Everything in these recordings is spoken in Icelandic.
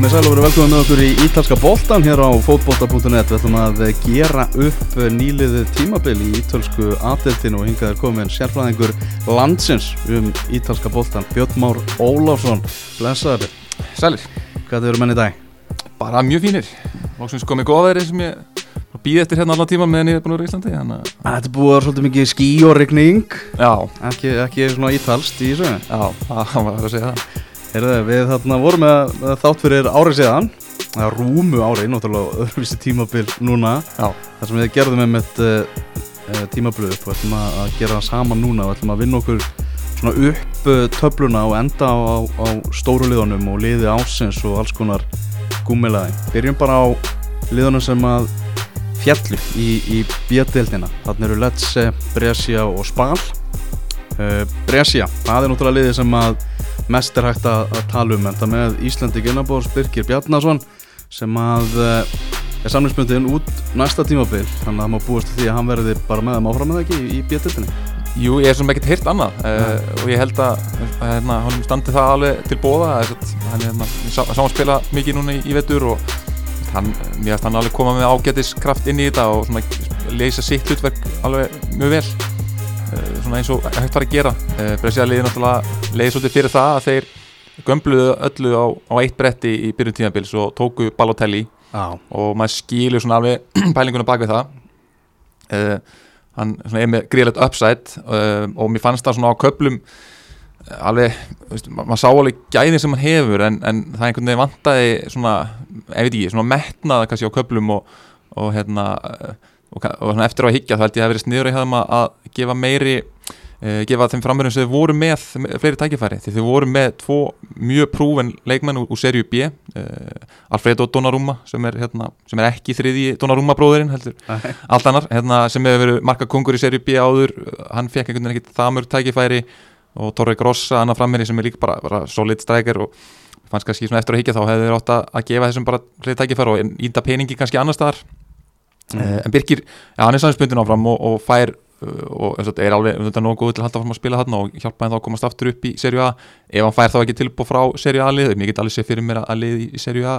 Komið sæl og verið velkomið með okkur í Ítalska boltan hér á fótbolta.net Við ætlum að gera upp nýliðið tímabil í Ítalsku aðdeltinu og hingað er komin sérfræðingur landsins um Ítalska boltan Björn Már Óláfsson, blessaður. Sælir, Hvað eru menn í dag? bara mjög fínir. Lóksins komið góðverið sem ég býði eftir hérna allan tíma meðan ég er búin að vera í Íslandi að, Þetta er búið að vera svolítið mikið skí og regning Já, ekki, ekki svona ítalst í þessu. Já, það var að segja það Heyrðu, Við þarna vorum með, með þátt fyrir árið síðan Það er rúmu árið, náttúrulega öðruvísi tímabil núna Já, Það sem við gerðum með mitt uh, uh, tímablöð upp og ætlum að gera það saman núna og ætlum að vinna okkur svona upp uh, töfluna og enda á, á, á stóru liðunum og liði ásins og alls konar gúmilaði. Byrjum bara á liðunum sem að fjallu í, í bjöldildina. Þannig eru Lecce, Brescia og Spal. Uh, Brescia, það er náttúrulega liði sem að mest er hægt að, að tala um en það með Íslandi Gunnabórs Birgir Bjarnason sem að uh, er samlingsbundin út næsta tímabil þannig að það má búast því að hann verði bara með þeim áfram með ekki í, í bjöldildinni. jú, ég er svona ekkert heyrt annað uh, og ég held að hérna, honum standi það alveg til bóða hann hérna, ég sá, sá hann spila mikið núna í, í vetur og hann, mér finnst hann alveg koma með ágætiskraft inn í þetta og leysa sitt hlutverk alveg mjög vel svona eins og hægt var að gera. Uh, Brescia liði náttúrulega leiði svolítið fyrir það að þeir gömbluðu öllu á, á eitt bretti í byrjun tímabils og tóku Balotelli. Já. og maður skilur svona alveg pælinguna bak við það. Uh, hann svona er með gríðilegt upside uh, og mér fannst það svona á köplum alveg, veist, ma maður sá alveg gæðin sem hann hefur en, en það einhvern veginn vantaði svona, ef veit ekki, svona metnaða kannski á köplum og, og hérna og, og svona eftir á að higgja þá held ég að það hafi verið sniður í hefðum að, að gefa meiri uh, gefa þeim framverðum sem þau voru með me- fleiri tækifæri, því þau voru með tvo mjög prúven leikmenn úr, úr serju B uh, Alfredo Donnarumma sem er, hérna, sem er ekki þriði Donnarumma bróðurinn heldur allt annar, hérna, sem hefur verið marka kongur í serju B áður, hann fekk einhvern veginn ekkert það mörg tækifæri og Torre Grossa annar frammeiri sem er líka bara, bara solid striker og fannst kannski svona eftir að higgja þá hefði þeir átt að gefa þessum bara fleiri tækifæri og índa peningi kannski annar staðar Mm. mm. en Birkir, já, hann er samspundin áfram og, og fær og eins og þetta er alveg þetta er nógu góð til að halda fram að spila þarna og hjálpa henn þá að komast aftur upp í serju A. Ef hann fær þá ekki tilbúð frá serju A lið ég get alveg sé fyrir mér að lið í serju A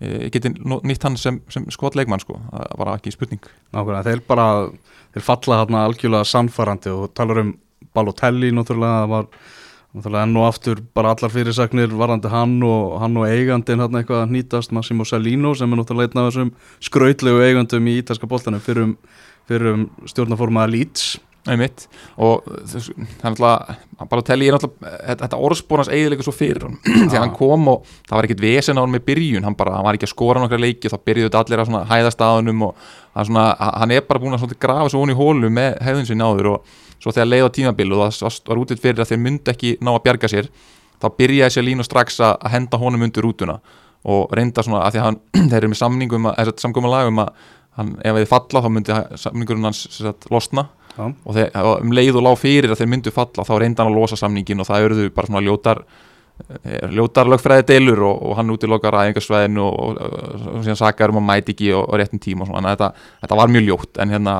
eh, geti nýtt hann sem, sem skotleikmann sko, það var ekki spurning. Nákvæmlega, þeir bara, þeir falla hérna algjörlega sannfærandi og talar um Balotelli náttúrulega, það var náttúrulega enn og aftur bara allar fyrirsagnir varandi hann og hann og eigandinn hérna eitthvað að nýtast Massimo Salino sem er náttúrulega einn af þessum skrautlegu eigandum í ítalska boltanum fyrir um, fyrir um stjórnaformaða Leeds. Einmitt. Og það er bara telli ég náttúrulega þetta, orðspórans eiginlega svo fyrir hann því að hann kom og það var ekkit vesen á hann með byrjun. Hann bara, hann var ekki að skora nokkra leiki og þá byrjuðu þetta allir að svona hæðast að honum og hann, svona, hann er bara búin að grafa svo hún í hólu með hefðin sinni áður og svo þegar leið á tímabil og það var- útitt fyrir að þeir myndi ekki ná að bjarga sér þá byrjaði sér línu strax að að henda honum undir rútuna og reynda svona að því að hann, þeir eru með samningum að, samkoma lagum að hann, ef þið falla þá myndi samningurinn hans sagt, losna. Já, og þeir, um leið og lág fyrir að þeir myndu falla þá reynda hann að losa samningin og það eruðu bara svona ljótar eh, ljótar lögfræði deilur og, og hann útilokar aðeingarsvæðinu og, og, og, síðan sakar um að mæti ekki og, réttum tíma og svona, þetta, þetta var mjög ljótt en hérna,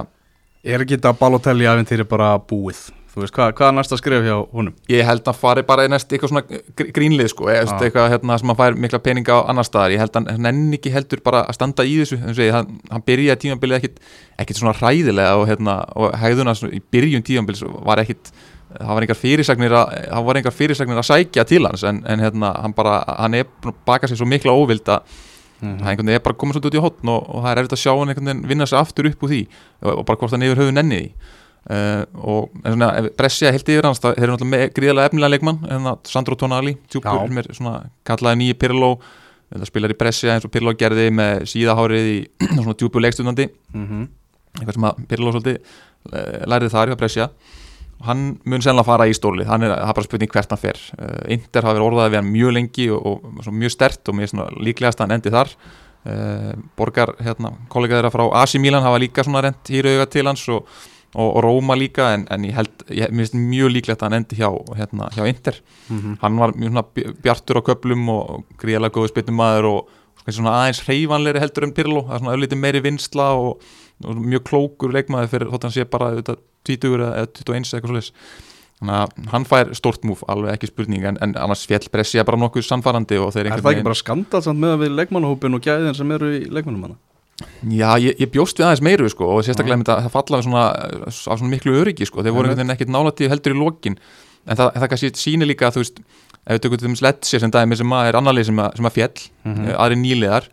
er ekki þetta Balotelli aventýri bara búið þú veist, hvað, hvað er næsta skref hjá honum? ég held að fari bara í næst eitthvað svona gr- grínlið sko, eða Já. eitthvað hérna sem hann fær mikla peninga á annar staðar, ég held að hann nenni ekki heldur bara að standa í þessu, þannig að hann, hann byrjaði tímabilið ekkit, ekkit svona hræðilega og, hérna, og hegðuna svona, í byrjun tímabilið var ekkit, það var engar fyrirsagnir að, það var engar fyrirsagnir að sækja til hans en, en hérna, hann bara, hann er að baka sér svo mikla óvild að Mhm. það einhvern veginn er bara komið svolítið út í hotn og, og það er erfitt að sjá hann vinna sig aftur upp úr því og, og bara hvort hann yfir höfu nenni því uh, og svona, Brescia heilt yfir hans það er náttúrulega með gríðarlega efnilega leikmann en það Sandro Tonali, tjúpur er svona kallaði nýji Pirlo spilar í Brescia eins og Pirlo gerði með síðahárið í svona djúpu leikstundandi Mm eitthvað sem að Pirlo svolítið eh, lærið þar hjá Brescia. Og hann mun sennilega fara í stórlið hann er, bara spurning hvert hann fer. Uh, Inter hafi verið orðaði við hann mjög lengi og, og mjög stert og mér svona líklegast að hann endi þar. Uh, borgar hérna, kollega þeirra frá AC Milan hafa líka svona rent hýrauga til hans og, og, og Róma líka en, en ég held, ég, finnst mjög líklegt að hann endi hjá, hérna, hjá Inter -hmm. hann var mjög svona bj- bjartur á köplum og gríðalega góðu spynnumæður og kannski svona aðeins hreyfanleiri heldur en Pirlo það er svona öllítið meiri vinsla og, og mjög klókur leikmaður fyrir þótt hann sé bara auðvitað 20 eða 21 eða eitthvað að hann fær stort múf alveg ekki spurning en, en annars fjell Brescia bara nokkuð þeir Er það ekki bara skandal samt með við leikmannahópin og gæðin sem eru í leikmannum hana? Já, ég, ég bjóst við aðeins meiru sko og sérstaklega með það falla við svona, á svona miklu öryggi sko, þeir voru einhvern veginn ekkert nálætti heldur í lokin. En það, það kannski sýnir líka að þú veist ef við tökum til þeim Sletsi sem dæmi sem að er annarlið sem, að- sem að fjell, mm Mhm. aðri nýliðar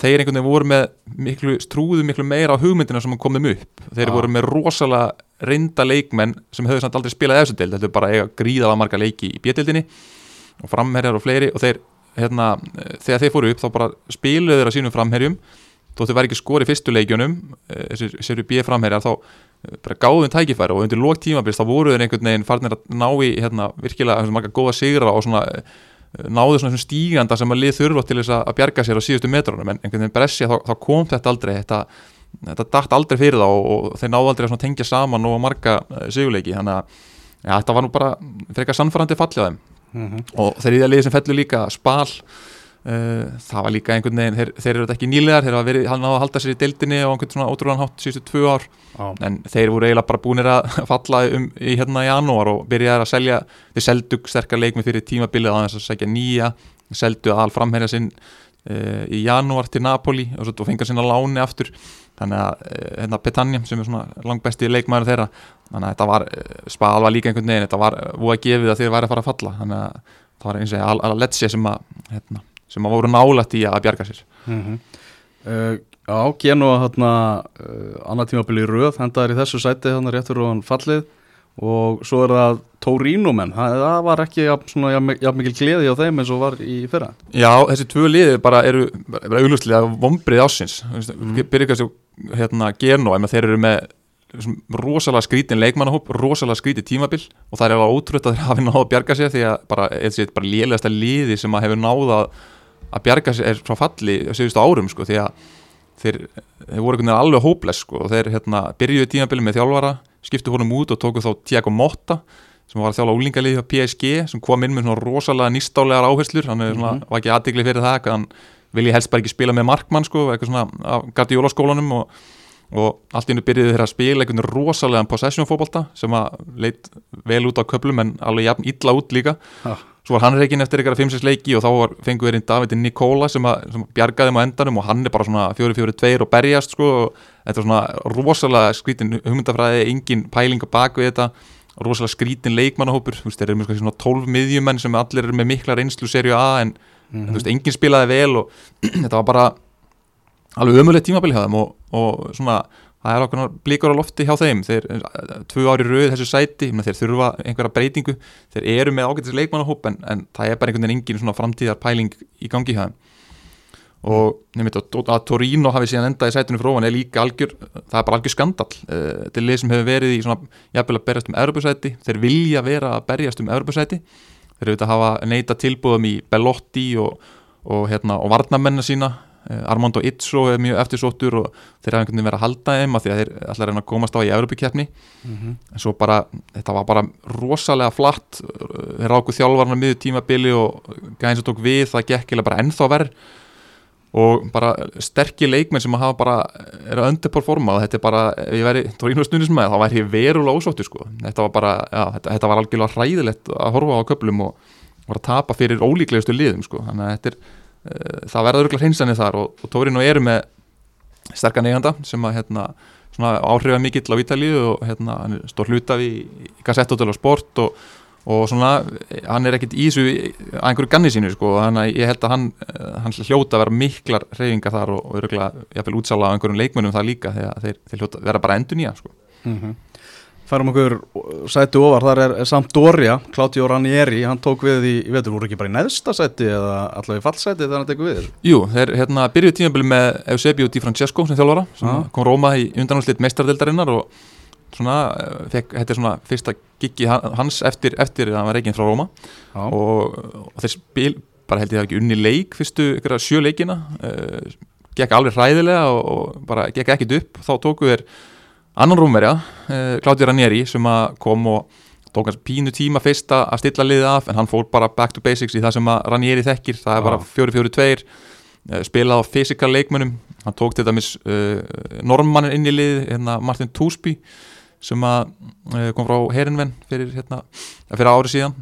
þeir einhvern veginn voru með miklu, trúðu miklu meira á hugmyndina sem kom þeim upp. Þeir Já. voru með rosalega reynda leikmenn sem höfðu samt aldrei spilað eftir deild, þetta er bara eiga gríðalega marga leiki í bjöldildinni og framherjar og fleiri og þeir, hérna, eh, þegar þeir fóru upp þá bara spiluðu þeir að sínum framherjum þótt þeir væri ekki skori fyrstu leikjunum eh, þessir séru B framherjar þá eh, bara gáðum tækifæri og undir lók tímabils þá voru þeir einhvern veginn farnir að ná í hérna, virkilega marga góða sigra og svona eh, náðu svona stíganda sem að lið þurfa til þess að bjarga sér á síðustu metrunum. En einhvern veginn Brescia þá, þá kom þetta aldrei þetta, þetta datt aldrei fyrir þá og, og þeir náðu aldrei að tengja saman og marga uh, sigurleiki. Þannig að ja, þetta var nú bara frekar sannfærandi fallið á þeim. Mhm. og þeir í það liði sem fellur líka spal það var líka einhvern veginn þeir, þeir eru ekki nýlegar, þeir hafa verið hann náðu að halda sér í deildinni og einhvern svona ótrúlan hátt síðustu tvö ár. Já, en þeir voru eiginlega bara búinir að falla um í hérna í janúar og byrjaði að selja þeir seldu sterkar leikmi fyrir tímabilið að þess að segja nýja seldu aðal framherja sinn uh, í janúar til Napoli og, svo- fengar sinna láni aftur. Þannig að uh, hérna Petanja sem er svona langbesti leikmæður þeirra þannig að þetta var, spal var líka einhvern veginn þetta var sem að hérna, voru nálætt í að bjarga sér. Mm Já, Genoa hérna uh, annar tímabili í röð, hendaður í þessu sæti þannig réttur og hann fallið. Og svo er það Torino menn það, það var ekki jafn, mikil gleði á þeim eins og var í fyrra. Já, þessi tvö liði bara eru bara auglustlega vombrið ásins mm. byrja ekki að hérna, Genoa en þeir eru með rosalega skrítin leikmannahóp, rosalega skrítin tímabil. Og það er alveg ótrútt að þeir hafi náða að bjarga sér því að bara, þessi, bara lélegasta liði sem að hefur náða að bjarga sér er frá falli síðustu árum sko, því að þeir, þeir voru einhvern veginn alveg hópless sko, og þeir hérna, byrjuðu tímabili með þjálfara skiptu honum út og tóku þá Tiago Motta sem var að þjálfa úlingalið hjá PSG sem kom inn með svona rosalega nýstálegar áherslur hann mm Mhm. var ekki aðdegli fyrir það hann vilji helst bara ekki spila með markmann sko, eitthvað svona af Guardiola skólanum og, og allt í hennu byrjuðu þeir að spila einhvern rosalega possession fótbolta sem að leit vel út á köplum en alveg jafn illa út líka Já. Svo var hann reygin eftir eitthvað 5-6 leiki og þá var, fengu þeir inn Davidin Nikola sem, að, sem bjargaði á endanum og hann er bara svona 4-4-2 og berjast sko. Og þetta er svona rosalega skrítin hugmyndafræði, engin pæling á bak við þetta. Rosalega skrítin leikmannahópur. Þú veist, þeir eru með svona 12 miðjumenn sem allir eru með mikla reynslu serju A en, en þú veist, enginn spilaði vel og þetta var bara alveg ömulegt tímabili hjá þeim og, og svona, það er okkur blíkar á lofti hjá þeim, þeir, tvö ári rauð þessu sæti, þeir þurfa einhverja breytingu. Þeir eru með ágætis leikmannahóp en, en það er bara einhvern veginn engin svona framtíðar pæling í gangi hjá þeim. Og nefnir að, Torino hafi síðan endað í sætunum frá hann er líka algjör það er bara algjör skandal uh, þetta er lið sem hefur verið í svona jafnvel að berjast um Evropasæti þeir vilja vera að berjast um Evropasæti þeir auðvitað að hafa neita tilbúðum í Bellotti og, og, hérna, og varnamennar sína Armando Izzo er mjög eftirsóttur og þeir hafa einhvern veginn verið að halda þeim af því að þeir ætla að reyna að komast á í Evropakeppni Mhm. en svo bara, þetta var bara rosalega flatt þeir ráku þjálfarnar miður tímabili og gæðin sem tók við, það gekk eða bara ennþá verð og bara sterkir leikmenn sem hafa bara er að underperforma og þetta er bara, ef ég væri Torino stundismæð, þá væri ég verulega ósóttu sko. þetta var bara, já, þetta, þetta var algjörlega hræðilegt að horfa á köplum og var að tapa fyrir ólíklegustu liðum sko. þannig að þetta er, það verða örgulega hreinsanir þar og, og Torino eru með sterkan eiganda sem að hérna, áhrifa mikill á Ítalíu og hérna, hann er stór hlutaf í, í Gazzetto dello Sport og, og svona, hann er ekkit í þessu að einhverju ganni sínu sko, þannig að ég held að hann, eh, hann hljóta að vera miklar reyfingar þar og, og örgulega útsala á einhverjum leikmönnum það líka þegar þeir, þeir hljóta vera bara endur nýja sko. Mhm. Færum okkur sæti ofar, þar er Sampdoria, Claudio Ranieri, hann tók við í, ég veitur, voru ekki bara í neðsta sæti eða allavega í fallsæti þegar hann tekur við? Jú, þeir hérna, byrjuðu tímabili með Eusebio Di Francesco sem Já. kom Róma í undanúrslit meistardeldarinnar og svona, eh, fekk, þetta er svona fyrsta giggi hans eftir, eftir að hann var reygin frá Róma. Já, og, og þeir spil bara held ég að ekki unni leik fyrstu ykkur sjö leikina uh, gekk alveg hræðilega og, og bara gekk ekkit upp. Þá tóku þeir annan rúmverja uh, Claudio Ranieri sem kom og tók hans pínu tíma fyrst að stilla liðið af en hann fór bara back to basics í það sem að Ranieri þekkir það er bara Já. 4-4-2 uh, spilað á physical leikmönnum hann tók til dæmis uh, normannin inn í lið hérna Martin Toosby sem að uh, kom frá Herinven fyrir, hérna, fyrir ári síðan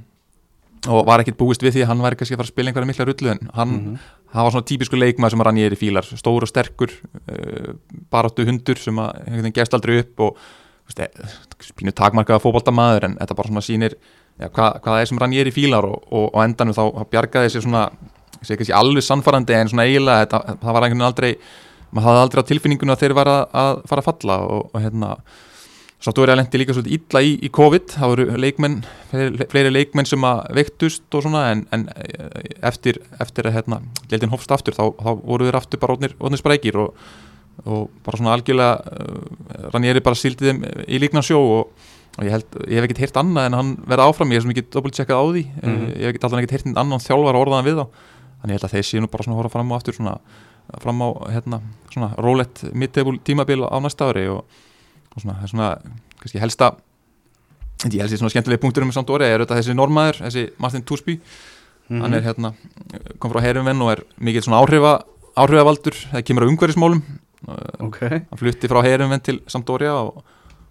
og var ekkert búist við því að hann væri kannski að fara að spila einhverja mikla rullu en hann, Mhm. Hann var svona típisku leikmað sem er í fílar, stór og sterkur uh, baráttu hundur sem að einhvern veginn gerst aldrei upp og veist, eh, takmarkaða fótboltamaður en þetta bara svona sýnir ja, hvað, hvað það er sem er í fílar og, og á endanum þá, þá bjargaði sér svona ég segi kannski alveg sannfarandi en svona eiginlega það var einhvern veginn aldrei maður hafði aldrei á tilfinningunum að þeir var að, að fara að falla og, og hérna Að lendi líka svolítið illa í, í COVID, það voru leikmenn, fleiri, fleiri leikmenn sem að veiktust og svona en, en eh, eftir, eftir að hérna, leildin hofst aftur þá, þá voru þeir aftur bara ótnir sprækir og, og bara svona algjörlega uh, er bara síldið þeim í líknarsjó og, og ég, held, ég hef ekkert heyrt annað en hann verða áfram, ég hef sem ekki doppeltjekkað á því, mm Mhm. ég hef alltaf ekkert heyrt annan þjálfar orðaðan við þá, þannig ég held að þeir séu nú bara svona að horfa fram á aftur svona, fram á hérna, svona rólegt mittebúl tímabil á næsta ári og og svona, það er svona, kannski helsta ég held því svona skemmtilegi punktur um samt orði er þetta þessi normaður, þessi Martin Torsby. Mhm. hann er hérna, kom frá herumvenn og er mikið svona áhrifa, áhrifavaldur það kemur á umhverfismálum. Uh, Ok, hann flutti frá herumvenn til Sampdoria og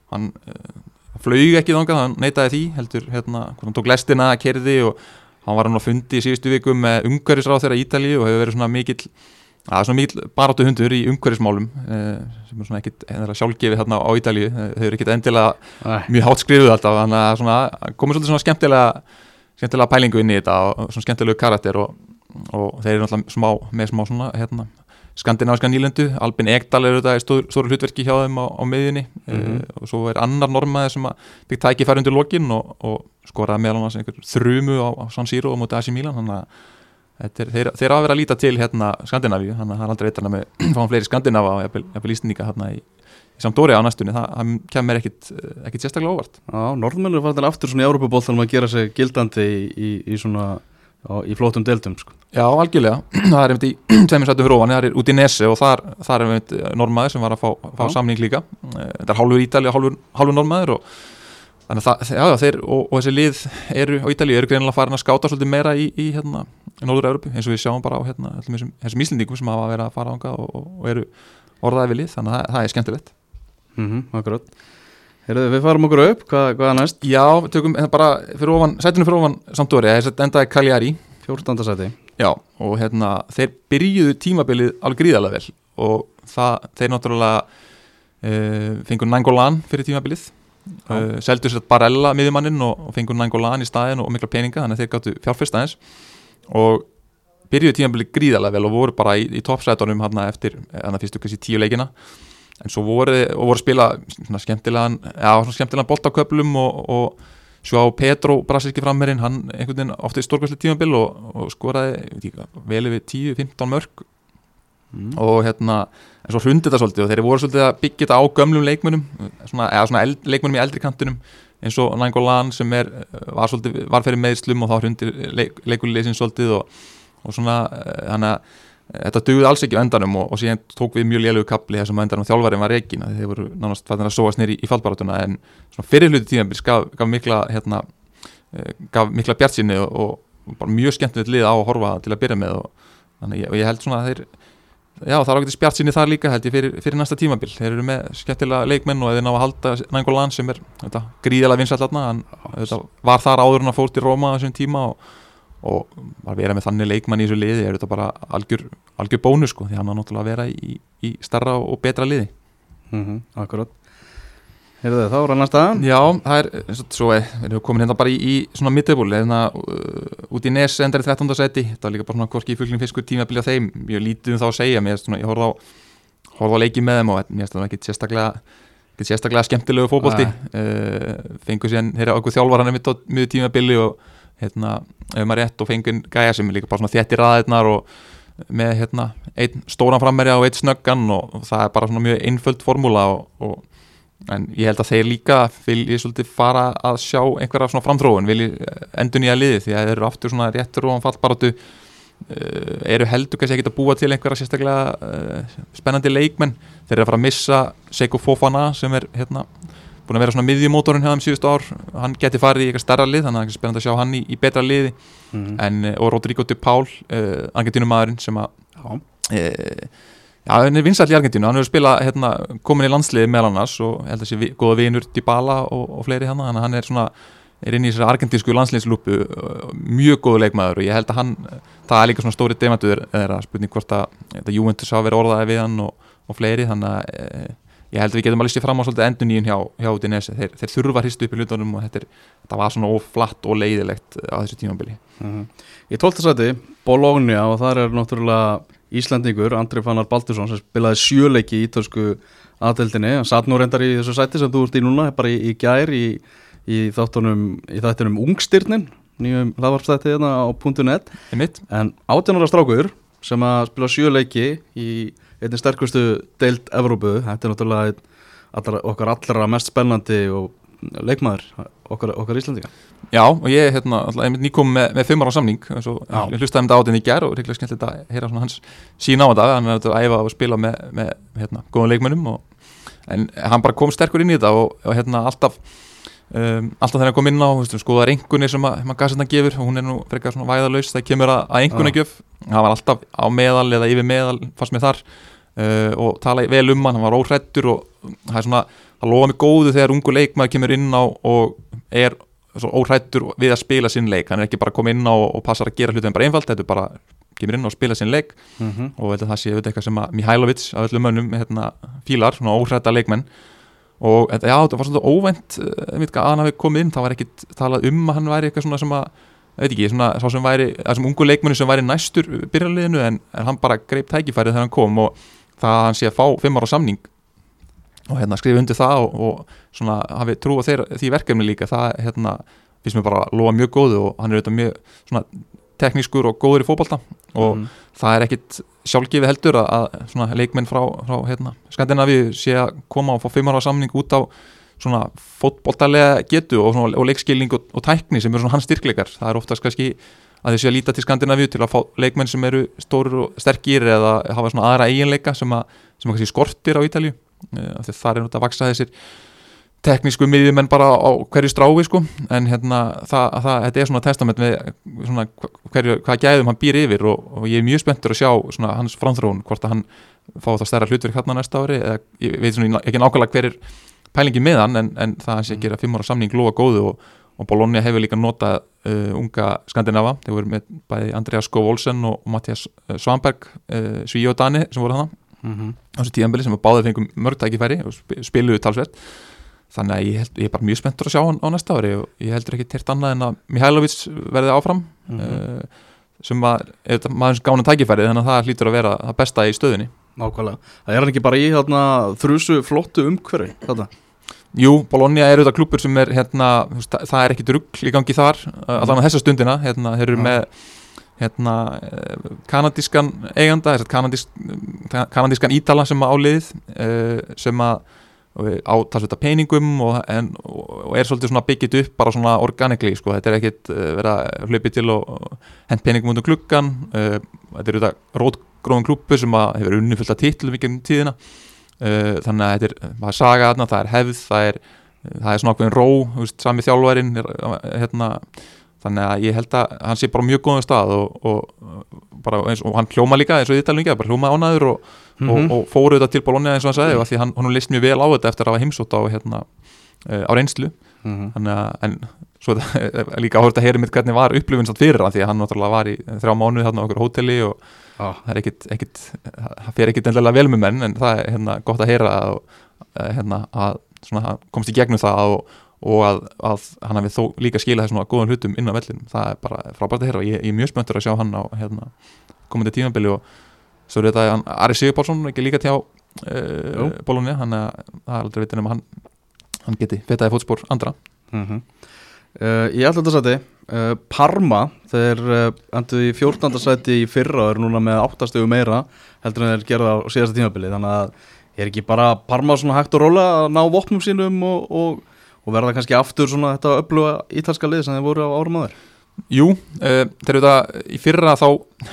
hann uh, flög ekki þangað, hann neitaði því heldur hérna, hann tók lestina, kerði og hann var hann á fundi í síðustu viku með umhverfisráð þeirra Ítali og hefur verið svona mikill Það er svona mikil baráttu hundur í umhverfismálum eh, sem er svona ekkit sjálfgefið þarna á Ítalíu, Eh, þau eru ekkit endilega Æ, mjög hátt skrifuð alltaf þannig að svona, komur svolítið svona skemmtilega skemmtilega pælingu inn í þetta og svona skemmtilegu karakter og, og þeir eru náttúrulega smá, með smá svona hérna, skandinaviska nýlendu, Albin Ekdal eru þetta í stór, stóru hlutverki hjá þeim á, á miðjunni. Mhm. eh, og svo er annar normaði sem byggt tækifæri undir lokin og, og skoraði meðal einhver þrumu á, á San Siro og móti AC Milan þannig að er, þeir, þeir hafa verið að líta til hérna Skandinavíu, þannig að það er aldrei eitthvað með fáum fleiri Skandinava og jafnvel- Íslandíka hérna í, í Sampdoria á næstunni, það, það kemur ekkit, ekkit sérstaklega óvart. Já, norðmenn eru farin aftur svona í Európa-bóltanum að gera sig gildandi í, í, í svona á, í flótum deildum sko. Já, algjörlega, það er einmitt í tveimur sættum fyrir ofan, það er út í Nesi og þar, þar er einmitt normaður sem var að fá, fá samning líka. Eh, þetta er hálfur hálfur, hálfur normaður og þannig að það, já, þeir og, og þessi lið eru á Ítali eru greinilega farin að skáta svolítið meira í, í hérna, í Norður-Európu, eins og við sjáum bara á hérna, þessum, þessum íslendingum sem hafa verið að fara ánga og, og, og eru orðaði við lið, þannig að það, það er skemmtilegt mm Akkurat Heyrðu, við farum okkur upp, hvað, hvað er næst? Já, við tökum hérna bara fyrir ofan, sætinu fyrir ofan Sampdoria, þess að endaði Cagliari 14. seti Já, og hérna, þeir byrjuðu tímabilið alveg gríðarlega vel og það, þeir náttúrulega uh, fengur Nangolan fyrir tímabilið. Uh, seldu sér Barella miðjumanninn og, og fengur Nangolan í staðin og mikla peninga þannig að þeir gáttu fjárfyrst aðeins. Og byrjuðu tímabilið gríðarlega vel og voru bara í, í toppsætunum hérna eftir, hérna fyrstu kannski tíu leikina. En svo voru, og að spila svona skemmtilegan, já, svona skemmtilegan boltaköplum og, og svo á Petro brasilski frammerinn, hann einhvern veginn ofta í stórkvæsli tímabil og, og skoraði ég veit ekki hvað, vel yfir 10-15 mörg mm. og hérna, en svo hrundi þetta svolítið og þeir voru svolítið að byggja þetta á gömlum leikmunum svona, eða svona eld, leikmunum í eldri kantinum eins og Nangolan sem er var, svolítið, var fyrir meðslum og þá hrundi leik, leikuleysin svolítið og, og svona, þannig að þetta dugði alls ekki á endanum og, og síðan tók við mjög lélögu kapli þessum á endanum þjálfarinn var reikin þeir voru nánast fættin að sóast nýri í, í fallbaratuna en svona fyrir hluti tímabils gaf, gaf mikla hérna, eh, mikla bjartsinni og, og mjög skemmtilegt lið á að horfa til að byrja með og, og ég held svona að þeir já það er ágætið spjartsinni þar líka held ég fyrir, fyrir næsta tímabil. Þeir eru með skemmtilega leikmenn og þeir ná að halda Nangolan sem er þetta, gríðalega vinsall þarna var þar áður en að fórt í Róma þessum tíma og og að vera með þannig leikmann í þessu liði er þetta bara algjör, algjör bónus sko, því hann á náttúrulega að vera í, í starra og betra liði. Mm Akkurat Heyrðu, þá er að næsta Já, það er, svo er, við erum komin hérna bara í, í svona middebúl, hérna uh, út í Nes endar í 13. seti, það var líka bara svona hvorki í fullin fiskur tíma að byrja þeim, mjög lítið um þá að segja mér, svona, ég horfði á, horfði á leiki með þeim og mér finnst það ekki sérstaklega ekki sérstaklega skemmtilegu fótbolti. Uh, fengur síðan, þeirra okkur þjálfar hann er mitt á miður tímabili og hérna, ef maður rétt og fengur gæja sem er líka bara svona þéttir aðeirnar og með hérna einn stóran frammerja og einn snöggan og það er bara svona mjög einföld formúla og, og en ég held að þeir líka vilji svolítið fara að sjá einhverja svona framþróun, vilji endur nýja liði því að þeir eru aftur svona réttur og fallbaratu uh, eru heldur kannski ekki að búa til einhverja sérstaklega uh, spennandi leikmenn. Þeir eru að fara að missa Seiko Fofana sem er hérna búin að vera svona miðjumótorinn hefðum síðustu ár. Hann geti farið í eitthvað starra lið þannig að það er spennandi að sjá hann í, í betra liði. Mm. en, eh, og Rodrigo de Paul uh, Argentínumæðurinn sem að Já, Já, hann er vinsall í Argentínu, hann hefur spilað hérna, komin í landsliði meðal annars og ég held að sé vi, góða vinur Dybala og, og fleiri hann þannig að hann er svona, er inn í þessari argentísku landsliðslúpu mjög góðu leikmaður og ég held að hann, það er líka svona stóri demantur eða spurning hvort að þetta Juventus hafa verið orðaði við hann og, og fleiri. Þannig að e, ég held að við getum að lísta fram á svolítið endur nýjun hjá, hjá Udinese, þeir, þeir þurfa að hristu upp í hlutunum og þetta, er, þetta var svona oflatt og leiðilegt á þessu tímambili uh -huh. Í tóltasæti, Bologna og það er náttúrulega Íslandingur, Andri Fannar Baldursson sem spilaði sjöleiki í ítölsku aðeldinni, hann satt nú reyndar í þessu sæti sem þú ert í núna, bara í, í gær í, í þáttunum, í þáttunum Ungstyrnin, nýjum hlaðvarpstætti hérna á .net, en átjónara strákur sem að spila sjöleiki í einnig sterkustu deilt Evrópu, þetta er náttúrulega allra, okkar allra mest spennandi og leikmaður okkar, okkar Íslandinga Já, og ég er hérna, nýkom með, með fimmar á samning og ég hlustaði um þetta átinn í gerð og reyngilega skemmt þetta að heyra hans sína á þetta hann er að æfa og spila með, með hérna, góðan leikmönnum og, en hann bara kom sterkur inn í þetta og, og hérna alltaf um, alltaf þegar hann kom inn á skoðaði engunni sem að Gassarna gefur og hún er nú frekar svona væðalauðs það kemur að, að engunni gef hann var alltaf á meðal eða yfir meðal fannst mér þar uh, og talaði vel um hann, hann var óhrættur og það er svona það lofa mig góðu þegar ungu leikmaður kemur inn á og er óhrættur við að spila sinn leik. Hann er ekki bara að koma inn á og passa að gera hlutum bara einfalt, þetta er bara kemur inn á og spila sinn leik. Mm -hmm. og það sé eitthvað sem að Mihailovic af öllum mönnum hérna, fílar, svona óhrætta leikmenn. Og já, það var svona óvænt að hann hafi komið inn, það var ekkit talað um að hann væri eitthvað svona sem að veit ekki, svona svo sem væri, þessum ungu leikmennu sem væri næstur byrjarliðinu en, en hann bara greip tækifærið þegar hann kom. Og það að hann sé að fá fimm ára samning. Og hérna skrifa undir það og, og svona hafi trú á þeir, því verkefni líka. Það hérna finnst mér bara lofa mjög góðu og hann er auðvitað mjög svona teknískur og góður í fókbalta og mm. það er ekkit sjálfgefi heldur að, að svona leikmenn frá, frá hérna, Skandinavi sé að koma og fá fimm ára samning út á svona fótballtalega getu og, og leikskilning og, og tækni sem eru svona hans styrkleikar. Það er oftast kannski að þau sé að líta til Skandinavíu til að fá leikmenn sem eru stóru og sterkir eða hafa svona aðra eiginleika sem að, sem að skortir á Ítalju Eh, það er náttúrulega að vaksa þessir teknísku miðjumenn bara á hverju strái sko, en hérna það, það, þetta er svona testament með svona hverju, hvað gæðum hann býr yfir og, og ég er mjög spenntur að sjá svona hans framþróun, hvort að hann fá það stærra hlutverk hérna næsta ári, eða ég veit svona ekki nákvæmlega hver er pælingi með hann en, en það hans ég gera fimm ára samning lofa góðu og, og Bologna hefur líka notað uh, unga skandinava, þeir voru með bæði Andreas Skov Olsen og Mattias Svanberg uh, Sví og Dani sem voru hana mm -hmm. á þessu tíðanbili sem báði fengum mörg tækifæri og spiluðu talsvert. Þannig að ég, held, ég er bara mjög spenntur að sjá hann á næsta ári og ég heldur ekki teirt annað en að Mihailovic verði áfram mm -hmm. uh, sem að, maður sem gána tækifæri þannig að það hlýtur að vera það besta í stöðunni. Nákvæmlega, það er ekki bara í þarna, þrjusu flottu umhverfi þetta Jú, Bologna er auðvitað klúpur sem er hérna, það er ekkit ruggl í gangi þar allan á þessa stundina, hérna, þeir eru ja. með hérna eh, kanadískan eiganda, kanadísk, kanadískan ítala sem að áliðið eh, sem að á talsvita peningum og, en, og er svolítið svona byggitt upp bara svona organikli sko, þetta er ekkit eh, verið að hlaupi til og hent peningum undir klukkan þetta er auðvitað rótgróðan klúpu sem hefur að titlu mikið um tíðina þannig að þetta er, það er saga aðna, það er hefð, það er það er svona okkur en ró, sami þjálfærin hérna þannig að ég held að hann sé bara mjög góðum stað og, og, eins, og hann hljóma líka eins og í Ítalíu bara hljóma ánaður og, mm -hmm. og fóru þetta til Bologna eins og hann sagði mm -hmm. því hann, hann leist mjög vel á þetta eftir að hafa heimsótt á, hérna, uh, á reynslu mm -hmm. þannig að en, svo þetta líka áhört að heyra mitt hvernig var upplifin satt fyrir hann því að hann náttúrulega var í þrjá mánuði þarna á okkur hóteli og ah. það er ekkit, ekkit það fer ekkit endilega vel með menn en það er hérna, gott að heyra að, hérna, að svona, komst í gegnum það og og að, að hann hafi þó líka skila þessum góðan hlutum inn á vellinum, það er bara frábært að heyra og ég, ég er mjög spöntur að sjá hann á hérna, komandi tímabili og svo er þetta Ari Sigurpálsson ekki líka tjá uh, bólunni, hann er aldrei vitin um að hann, hann geti fetaði fótspór andra mm -hmm. Uh, þetta að sæti uh, Parma, þeir endur í 14. sæti í fyrra og eru núna með 8 stögu meira heldur en þeir gerða á síðasta tímabili þannig að er ekki bara Parma svona hægt og róla að ná vopnum sínum og, og og verða kannski aftur svona þetta öfluga ítalska lið sem þeir voru á árum aður Jú, uh, þeir eru það í fyrra þá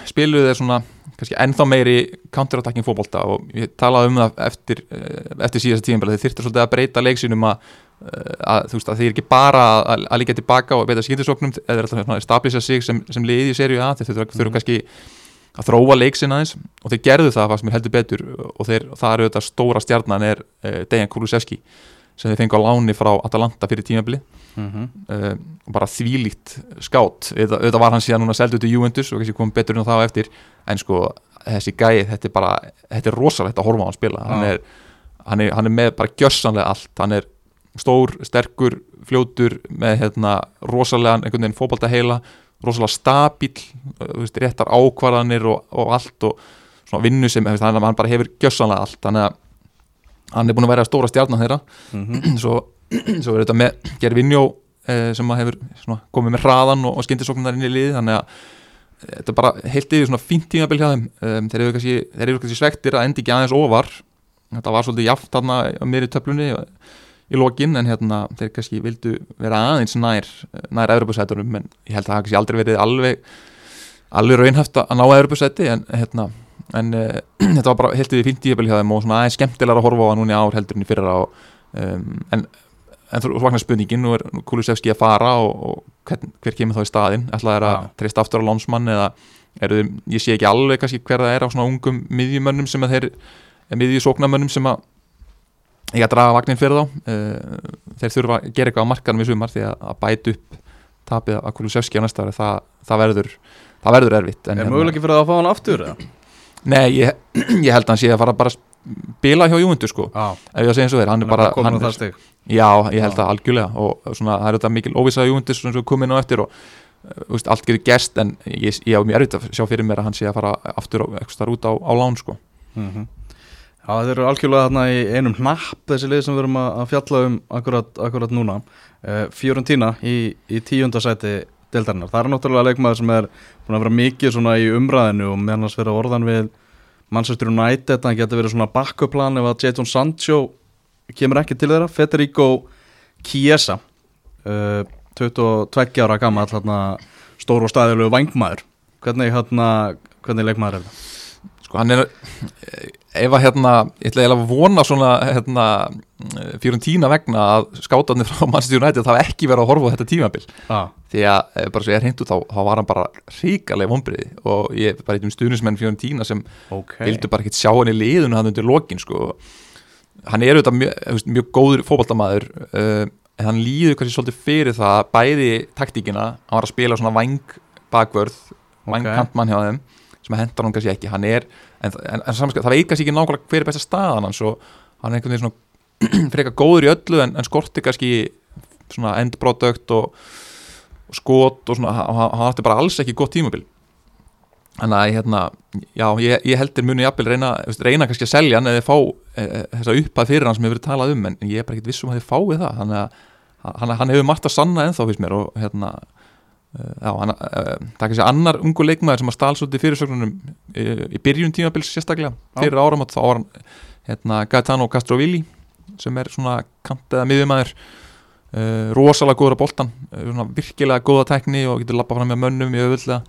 spiluðu þeir svona kannski ennþá meiri counterattacking fókbólta og ég talaði um það eftir, uh, eftir síðast tíum þeir þyrta svolítið að breyta leiksinum að, uh, að þú veist að þeir ekki bara að, að líka tilbaka og beita skýndisóknum eða alltaf stabilisa sig sem, sem liði í sériu að þeir þurfa mm. kannski að þróa leiksin aðeins og þeir gerðu það fannst mér heldur betur og þeir, það eru þetta stóra stjarnan er uh, Dejan Kulusevski sem þeir fengu á láni frá Atalanta fyrir tímabili mm -hmm. uh, bara þvílíkt skátt. Auðvitað var hann síðan núna seldu til Juventus og kannski kom betur en það á eftir. En sko þessi gæði, þetta er bara þetta er rosalegt að horfa á hann spila. Hann Já. er, hann, er, hann er með bara gjörsanlega allt. Hann er stór, sterkur fljótur með hérna rosalegan einhvern veginn fótbalta heila rosalega stabíl, uh, veist, réttar ákvarðanir og, og allt og svona vinnu sem, veist, hann, hann bara hefur gjörsanlega allt. Þannig að hann er búin að vera stóra stjarnan þeirra. Mhm. svo, svo er þetta með Gervinjó eh, sem hefur svona, komið með hraðan og, og skyndisóknar inn í liði þannig að eh, þetta er bara heilt yfir svona fínt tímabil hjá þeim. Um, þeir eru kannski, þeir eru kannski svektir að endi ekki aðeins ofar. Þetta var svolítið jaft þarna á miðri töflunni í lokin en hérna þeir kannski vildu vera aðeins nær nær Evropasætunum en ég held að það kannski aldrei verið alveg alveg raunhaft að ná Evropasæti en hérna en uh, þetta var bara heilt yfir fínt tímabil hjá þeim og svona aðeins skemmtilega að horfa á það núna í ár heldur en í fyrra og, um, en en þú vaknar spurningin, nú er Kulusevski að fara og, og hver, hver kemur þá í staðinn ætla þeir að treysta aftur á lánsmann eða eru þeir, ég sé ekki alveg kannski hver það er á svona ungum miðjumönnum sem að þeir miðjusóknarmönnum sem að ég að draga vagnin fyrir þá uh, þeir þurfa að gera eitthvað á markanum í sumar því að, að bæta upp tapið að Kulusevski á næsta ári það, það verður það verður erfitt Er möguleiki fyrir það að fá hann aftur? eða? Nei, ég, ég held að hann sé að fara bara að bila hjá Júventus sko, Já, ef ég að segja eins og þeir hann er er bara, hann á stig Já, ég held Já. að algjörlega og svona, það er þetta mikil óvissaði Júndis sem komið nú eftir og uh, veist, allt getur gest en ég, ég á mjög erfitt að sjá fyrir mér að hann sé að fara aftur á- eitthvað starf út á, á lán sko. Mhm. Já, þeir eru algjörlega þarna í einum hnapp þessi lið sem við erum að fjalla um akkurat, akkurat núna uh, Fiorentina í, í tíundasæti deildarinnar, það er náttúrulega leikmaður sem er búin að vera mikið svona í umræðinu og meðan hans vera orðan við Manchester United, hann getur verið svona backup plan ef að Jadon Sancho kemur ekki til þeirra, Federico Chiesa uh, 22 ára gammal þarna, stór og staðilegu vangmaður hvernig, hérna, hvernig leikmaður er það? sko hann er ef að hérna, ég ætla að vona svona hérna, Fiorentina vegna að skátarnir frá Manchester United það hafa ekki verið að horfa á þetta tímabil Ah. Því að ef bara svo ég er út þá, þá var hann bara ríkalega vonbriði og ég bara eitt um stuðnismenn Fiorentina sem Okay. vildu bara ekkert sjá hann í liðinu hann undir lokin sko. hann er auðvitað mjög, mjög góður fótballtamaður uh, en hann líður kannski svolítið fyrir það bæði taktíkina, hann var að spila svona vang bakvörð, vang Ok. kantmann hjá þeim sem að hendar hann kannski ekki hann er, en, en, en samskap, það veit kannski ekki nákvæmlega hver er besta staðan hans og hann er einhvern veginn svona frekar góður í öllu en, en skorti kannski svona endprodukt og, og skot og svona, hann, átti bara alls ekki gott tímabil. Þannig að hérna, já, ég, ég heldur muni jafnvel reyna, reyna kannski að selja hann eða fá e, e, þessa uppað fyrir hann sem hefur verið talað um en ég er bara ekkert vissum að þið fáið það. Þannig að hann, hann hefur margt að sanna ennþá fyrst mér og hérna e, já, hann, e, það er kannski annar ungu leikmaður sem að stál svolítið fyrirsögnunum e, í byrjun tímabils sérstaklega fyrir áram þá var hann hérna, Gaetano Castrovilli sem er svona kant eða miðjumæður e, rosalega góður á boltan e, svona virkilega góða tekni og getur lappa fram með mönnum í auðvöldlega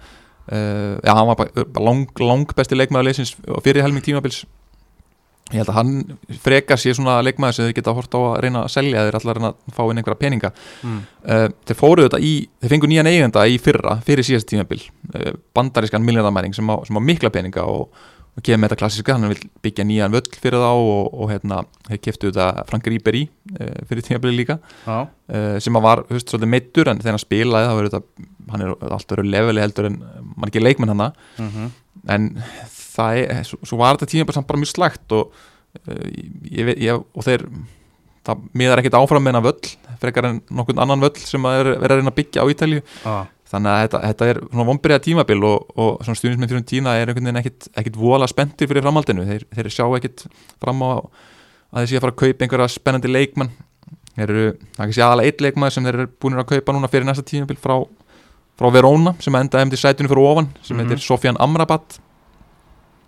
Uh, já, hann var bara, bara lang, lang besti leikmaður leysins fyrir helming tímabils. Ég held að hann frekar sér svona leikmaður sem þeir geta hort á að reyna að selja þeir allar reyna að fá inn einhverja peninga. Mm. uh, þeir fóruðu þetta í, þeir fengu nýjan eigenda í fyrra, fyrir síðast tímabil. Uh, bandarískan miljónamæring sem, sem á mikla peninga og, og kemur með þetta klassiska hann vil byggja nýjan völl fyrir þá og, og hérna, þeir keftu þetta Frank Ribery uh, fyrir tímabili líka. Uh, sem að var höfst svolítið meittur en þegar hann spilaði þá verður þetta hann er alltaf verið leveli heldur en margir leikmenn hana mm en það er, svo, svo var þetta tíma bara, samt bara mjög slægt og uh, ég, ég, og þeir það miðar ekkert áfram með hennar völl frekar en nokkurn annan völl sem að er verið að reyna að byggja á Ítalju ah. Þannig að þetta, þetta er svona vonbreiða tímabil og, og svona stuðnismenn fyrir tína er einhvern veginn ekkit, ekkit vola spenntir fyrir framhaldinu. Þeir, þeir sjá ekkit fram á að þeir sé að fara að kaupa einhverja spennandi leikmann þeir eru, það er ekki sé aðalega eitt leikmann sem þeir eru búin að kaupa núna fyrir næsta tímabil frá, frá Verona sem enda hefndi sætinu fyrir ofan sem Mhm. heitir Sofian Amrabat.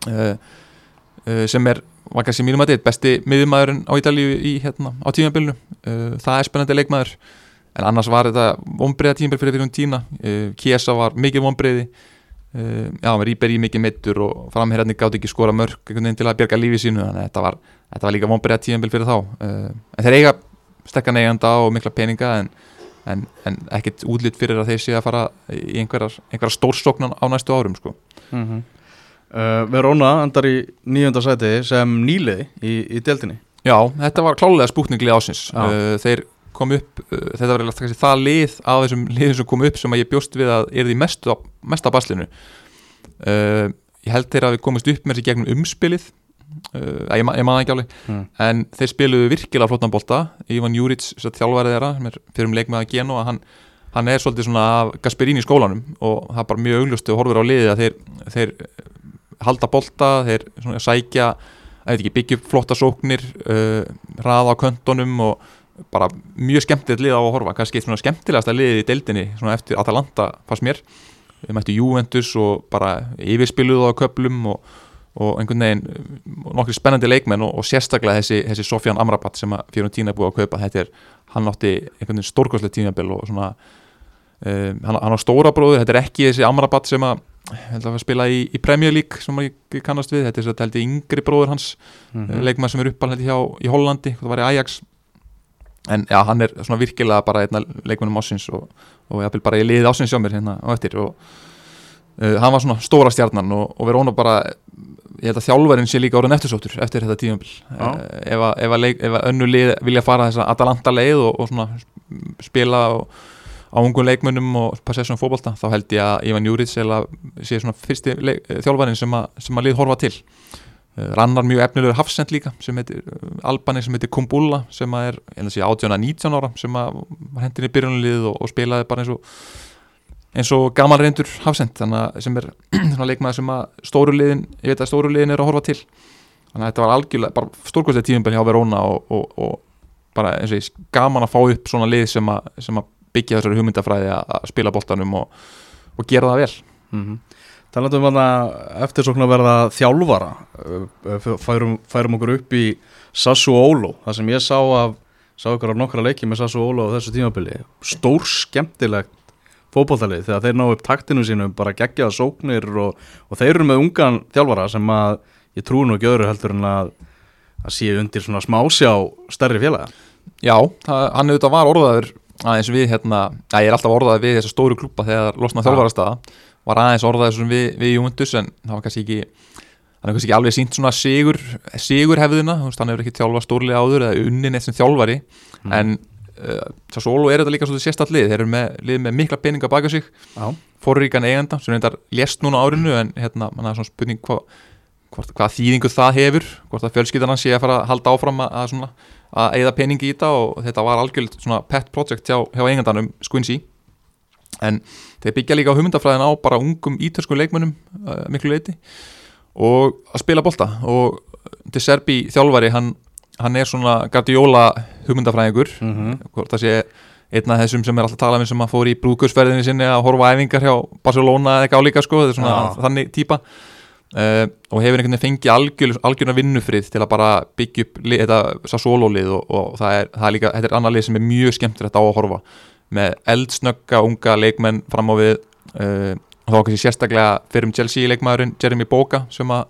Uh, uh, sem er var kannski mínum að þetta besti miðumæðurinn á Ítalíu í hérna á tímabilnu uh, það er spennandi leikmaður en annars var þetta vonbreiða tímabil fyrir fyrir hún tína Kiesa var mikið vonbreiði uh, já, með Ríberi mikið meittur og framherjarnir gátt ekki skora mörg til að bjarga lífi sínu þannig að þetta var, þetta var líka vonbreiða tímabil fyrir þá. Uh, en þeir eiga stekkan eiganda og mikla peninga en, en, en ekkert útlitt fyrir að þeir sé að fara í einhverjar, einhverjar stórsóknan á næstu árum sko. Mm uh, Verona endar í nýjönda sæti sem nýliði í, í deltinni Já, þetta var klálega spúkninglið ásins uh, Þeir kom upp, uh, þetta var kannski það lið af þessum liðum sem kom upp sem að ég bjóst við að er því mestu, mesta baslinu uh, Ég held þeir að við komist upp með þessi gegnum umspilið uh, ég, ma ég maður ekki alveg mm. en þeir spiluðu virkilega flottan bolta Ivan Juric, þess að þjálfarið þeirra fyrir um leikmaða Genoa hann, hann er svolítið svona af Gasperini í skólanum og það er bara mjög augljóstu og horfur á liðið að þeir, þeir halda bolta, þeir svona, sækja að byggja upp flotta sóknir uh, raða á köntunum og bara mjög skemmtilegt lið á að horfa. Kannski svona skemmtilegasta liðið í deildinni svona eftir Atalanta fannst mér. Við mættu Juventus og bara yfirspiluðu á köplum og, og einhvern veginn nokkri spennandi leikmenn og, og sérstaklega þessi, þessi Sofjan Amrabat sem að Fiorentina búið að kaupa. Þetta er, hann átti einhvern veginn stórkvæslega tímabil og svona um, hann, hann á stóra bróður, þetta er ekki þessi Amrabat sem að að spila í, í Premier League sem ég kannast við, þetta er þetta held ég yngri bróður hans Mm mm. leikmann sem er uppalhætti hjá í Hollandi, það var í Ajax en já, hann er svona virkilega bara einna leikmannum ásins og, og ég bara ég liði ásins hjá mér hérna á eftir og uh, hann var svona stóra stjarnan og, og verið óna bara ég held að þjálfarinn sé líka orðin eftirsóttur eftir þetta Já. uh, ef, að- ef, að leik- ef að önnu lið vilja fara þessa Atalanta leið og, og svona spila og, á ungum leikmönnum og possession fótbolta þá held ég að Ivan Juric eða sé svona fyrsti leik, þjálfarinn sem að, sem að lið horfa til rannar mjög efnilegur hafsend líka sem heitir uh, Albani sem heitir Kumbula sem er, ég held að sé 18-19 ára sem var hendin í byrjunulið og, og spilaði bara eins og eins og gaman reyndur hafsend þannig að sem er svona leikmaður sem að stóru liðin, ég veit að stóru liðin er að horfa til þannig að þetta var algjörlega bara stórkvæmstlega tíðumbel hjá Verona og, og, og bara eins og ég gaman að fá upp svona lið sem að, sem að byggja þessari hugmyndafræði að, að spila boltanum og, gera það vel -hmm. Talandum um að eftirsókn að verða þjálfara uh, færum, færum okkur upp í Sassuolo, það sem ég sá af sá ykkur á nokkra leiki með Sassuolo á þessu tímabili, stór skemmtilegt fótballtalið þegar þeir ná upp taktinu sínum bara geggjaða sóknir og, og þeir eru með ungan þjálfara sem að ég trú nú ekki öðru heldur en að að sé undir svona smásjá stærri félaga. Já, það, hann auðvitað var orðaður aðeins við hérna, að ég er alltaf orðaður við þessa stóru klúpa þegar losna Já. þjálfarastaða var aðeins orðaður svona við, við Juventus en það var kannski ekki hann er kannski ekki alveg sínt svona sigur sigur hefðina, þú veist, hann hefur ekki þjálfa stórlega áður eða unnin eitt sem þjálfari Mm. en uh, svo solo er þetta líka svona sérstatt lið, þeir eru með, lið með mikla peninga baka sig, forríkan eiganda sem reyndar lést núna árinu en hérna, mann er svona spurning hva, hvort, hvað þýðingu það hefur, hvort að fjölskyldan sé að fara að halda áfram að, að svona að eigða peningi í þetta og þetta var algjörð svona pet project hjá, hjá eigendanum Squincy en þeir byggja líka á hugmyndafræðin á bara ungum ítörskum leikmönnum uh, miklu leiti og að spila bolta. Og til Serbi þjálfari hann, hann er svona Guardiola hugmyndafræðingur. Mm -hmm. hvort það sé einn af þessum sem er alltaf að tala um sem að fór í brúkursferðinni sinni að horfa æfingar hjá Barcelona eða eitthvað álíka sko, þetta er svona Já. þannig típa. Uh, og hefur einhvern veginn fengið algjör, algjörna vinnufrið til að bara byggja upp þetta Sassuolo-lið og, og það, er, það er líka, þetta er annar lið sem er mjög skemmtilegt á að horfa með eldsnögga unga leikmenn fram á við uh, þá kannski sérstaklega fyrir um Chelsea leikmaðurinn Jeremy Boga sem að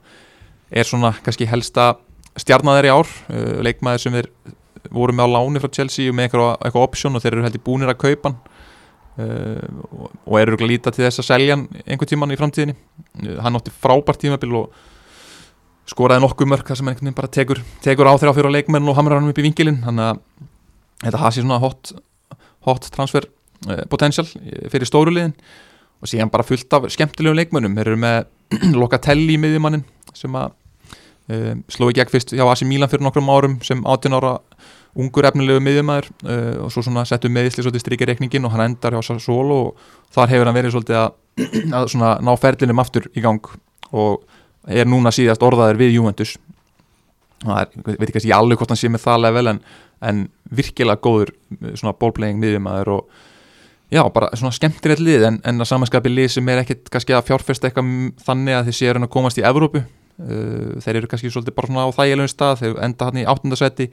er svona kannski helsta stjarnaðir í ár uh, leikmaður sem er voru með á láni frá Chelsea með eitthvað, option og þeir eru heldur búnir að kaupa hann uh, og, eru að líta til þess að selja hann einhvern tíman í framtíðinni. Uh, hann átti frábært tímabil og skoraði nokkuð mörg þar sem hann einhvern veginn bara tekur, tekur á þrjá fyrir leikmenn og hamrar hann upp í vingilinn. Þannig að þetta hasi svona hot, hot transfer uh, potential fyrir stóru liðin og síðan bara fullt af skemmtilegum leikmönnum. Þeir eru með Locatelli í miðjumannin sem að uh, sló í gegn fyrst hjá Asi Milan fyrir nokkrum árum sem 18 ára ungur efnilegu miðjumæður uh, og svo svona settu meðisli svolítið strikið reikningin og hann endar hjá Sassuolo og þar hefur hann verið svolítið að, að svona ná ferlinum aftur í gang og er núna síðast orðaður við Juventus. Það er, veit ekki að ég alveg hvort hann sé með það level en, en virkilega góður uh, svona ballplaying miðjumæður og já, bara svona skemmtilegt lið en, en að samanskapi lið sem er ekkit kannski að fjárfesta eitthvað þannig að þeir séu að komast í Evrópu. Uh, þeir eru kannski svolítið bara svona á þægilegum stað þeir enda hann í áttundasæti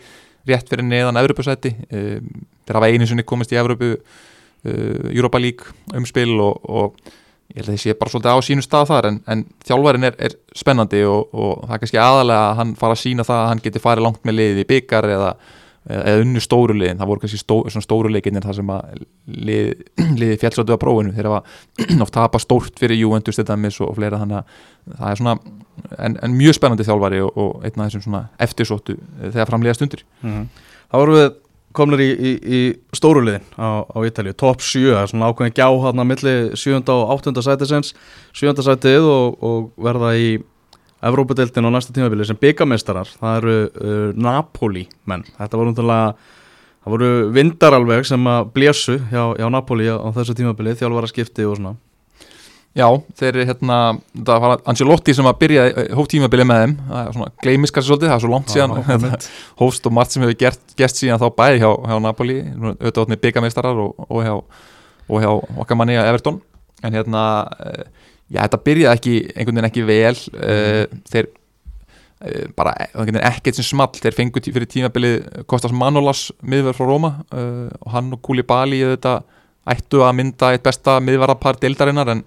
rétt fyrir neðan Evrópusæti. Um, þeir hafa einu sinni komist í Evrópu uh, Europa League umspil og, og ég held að þeir sé bara svolítið á sínu stað þar en, en þjálfarin er, er spennandi og, og það er kannski aðalega að hann fara að sína það að hann geti farið langt með liðið í byggar eða eða unnu stóru liðin, það voru kannski stó, stóru leikinir þar sem að lið, liði fjallsáttu á prófinu þegar var oft tapa stórt fyrir Juventus þetta mis og fleira þannig að það er svona en, en mjög spennandi þjálfari og, og einn af þessum svona eftirsóttu þegar framlega stundir mm -hmm. Það voru við komnir í, í, í stóruliðin á, á Ítalju, top 7 svona ákveðin gjá hann að milli 7. og 8. sætisins 7. sætið og, og verða í Evrópadeildin á næsta tímabili sem byggamestarar, það eru uh, Napoli menn, þetta voru umtallega það voru vindar alveg sem að blésu hjá, hjá Napoli á, þessu tímabili þjálfvara skipti og svona. Já, þeir eru hérna, það var Angelotti sem að byrja eh, hóftímabili með þeim. Það er svona gleimis kannski svolítið, það er svo langt síðan. hérna, hófst og margt sem hefur gert, gert síðan þá bæði hjá, hjá Napoli, auðvitað átni byggameistarar og, og hjá, og hjá okkar manni að Everton, en hérna eh, já, þetta byrjaði ekki, einhvern veginn ekki vel mm. þeir bara einhvern veginn ekkert sem small þeir fengu tí, fyrir tímabilið Kostas Manolas miðverð frá Róma og hann og Koulibaly þetta ættu að mynda eitt besta miðvarðarpar deildarinnar en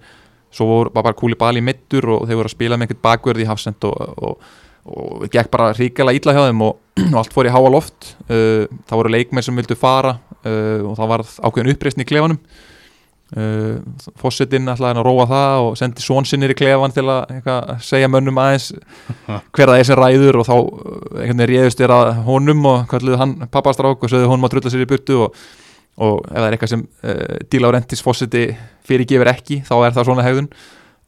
svo var bara Koulibaly mittur og þeir voru að spila með einhvern bakverð í hafsend og, og, og gekk bara ríkala ítla hjá þeim og, og allt fór í háa loft uh, það voru leikmenn sem vildu fara uh, og það var ákveðin uppreysn í klefanum uh, Fossettinn ætlaði að róa það og sendi svonsinnir í klefan til að eitthvað, segja mönnum aðeins hver það er sem ræður og þá uh, einhvern veginn réðust er að honum og kalluðu hann pappastrák og sögðu honum að trulla sér í burtu og og ef það er eitthvað sem uh, Díla Aurentis fósiti fyrirgefur ekki þá er það svona hegðun.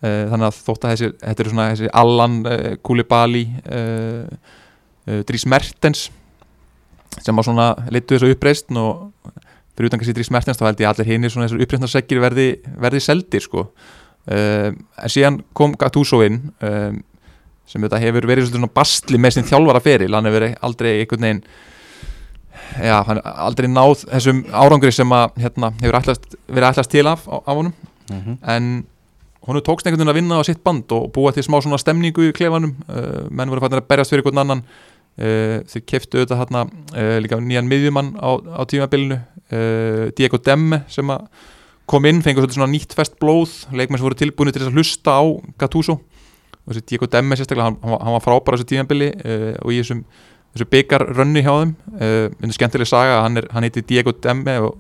Uh, þannig að þótt að þessi, þetta eru svona þessi Allan, uh, Koulibaly Dries Mertens sem var svona litu þessu uppreist og fyrir utan kannski Dries Mertens þá held ég allir hinn svona þessu uppreistnarsekkir verði, verði seldir sko. En síðan kom Gattuso inn sem þetta hefur verið svona bastli með sin þjálfara feril, hann hefur aldrei einhvern veginn já, hann aldrei náð þessum árangri sem að hérna, hefur ætlast, verið ætlast til af af honum. Mm -hmm. en honu tókst einhvern veginn að vinna á sitt band og búa til smá svona stemningu í klefanum. Uh, menn voru fannir að berjast fyrir einhvern annan. Uh, þeir keftu auðvitað hérna uh, líka nýjan miðjumann á, á tímabilinu Diego Demme sem kom inn, fengur svona nýtt fest blóð. Leikmenn sem voru tilbúinu til þess að hlusta á Gattuso. Og þessi Diego Demme sérstaklega, hann, hann var frábæra þessu tímabili og í þessum þessu byggarrönni hjá þeim. Uh, myndi skemmtileg saga hann, hann heiti Diego Demme og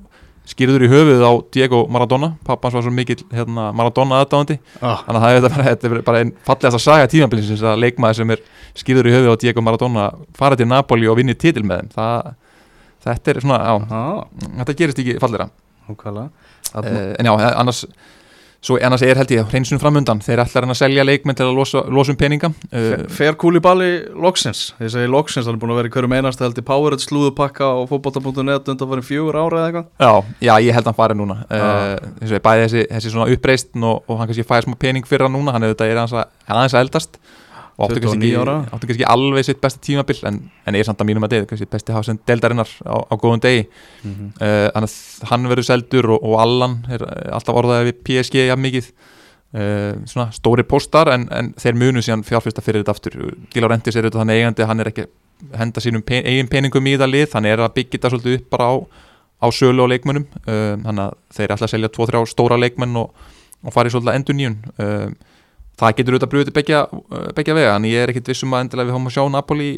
skýrður í höfuð á Diego Maradona. Pappans var svo mikil hérna, Maradona aðdáðandi ah. þannig að þetta er bara, bara einn fallegast að saga tímanbilinsins að leikmaði sem er skýrður í höfuð á Diego Maradona fara til Napoli og vinni títil með þeim. Það, þetta er svona, á, ah. þetta gerist ekki falleira okay. uh, en já, annars Svo annars er held ég hreinsunum framundan þeir ætlar hann að selja leikmenn til að losa, losa um peninga. Uh, Fer Kúlibali loksins? Ég segi loksins, hann er búin að vera í hverjum einast held í Powerhead slúðupakka og fókbóta.net undan farin fjögur ára eða eitthvað. Já, já, ég held hann farið núna. Ah. uh, bæði þessi, þessi svona uppreist og, og hann kannski fæði smá pening fyrir hann núna. Hann er aðeins að eldast og áttu kannski, áttu kannski alveg sitt besta tímabill en, en er samt að mínum að deyð kannski besti hafsend deldarinnar á, á góðum degi. Mm -hmm. uh, þannig að hann verður seldur og, og Allan er alltaf orðaðið við PSG jafn mikið. Uh, svona stóri postar en, en þeir munu síðan fjárfyrsta fyrir þetta aftur. Gila Rentis er þetta þannig eigandi hann er ekki henda sínum pen, eigin peningum í það lið. Þannig er að byggja þetta svolítið upp bara á, á sölu og leikmönnum. Uh, þannig að þeir er alltaf að selja 2-3 stóra leikmenn og, og farið svolítið endur nýjun það getur auðvitað brúið til begja, begja vega en ég er ekkit vissum að endilega við hóum að sjá Napoli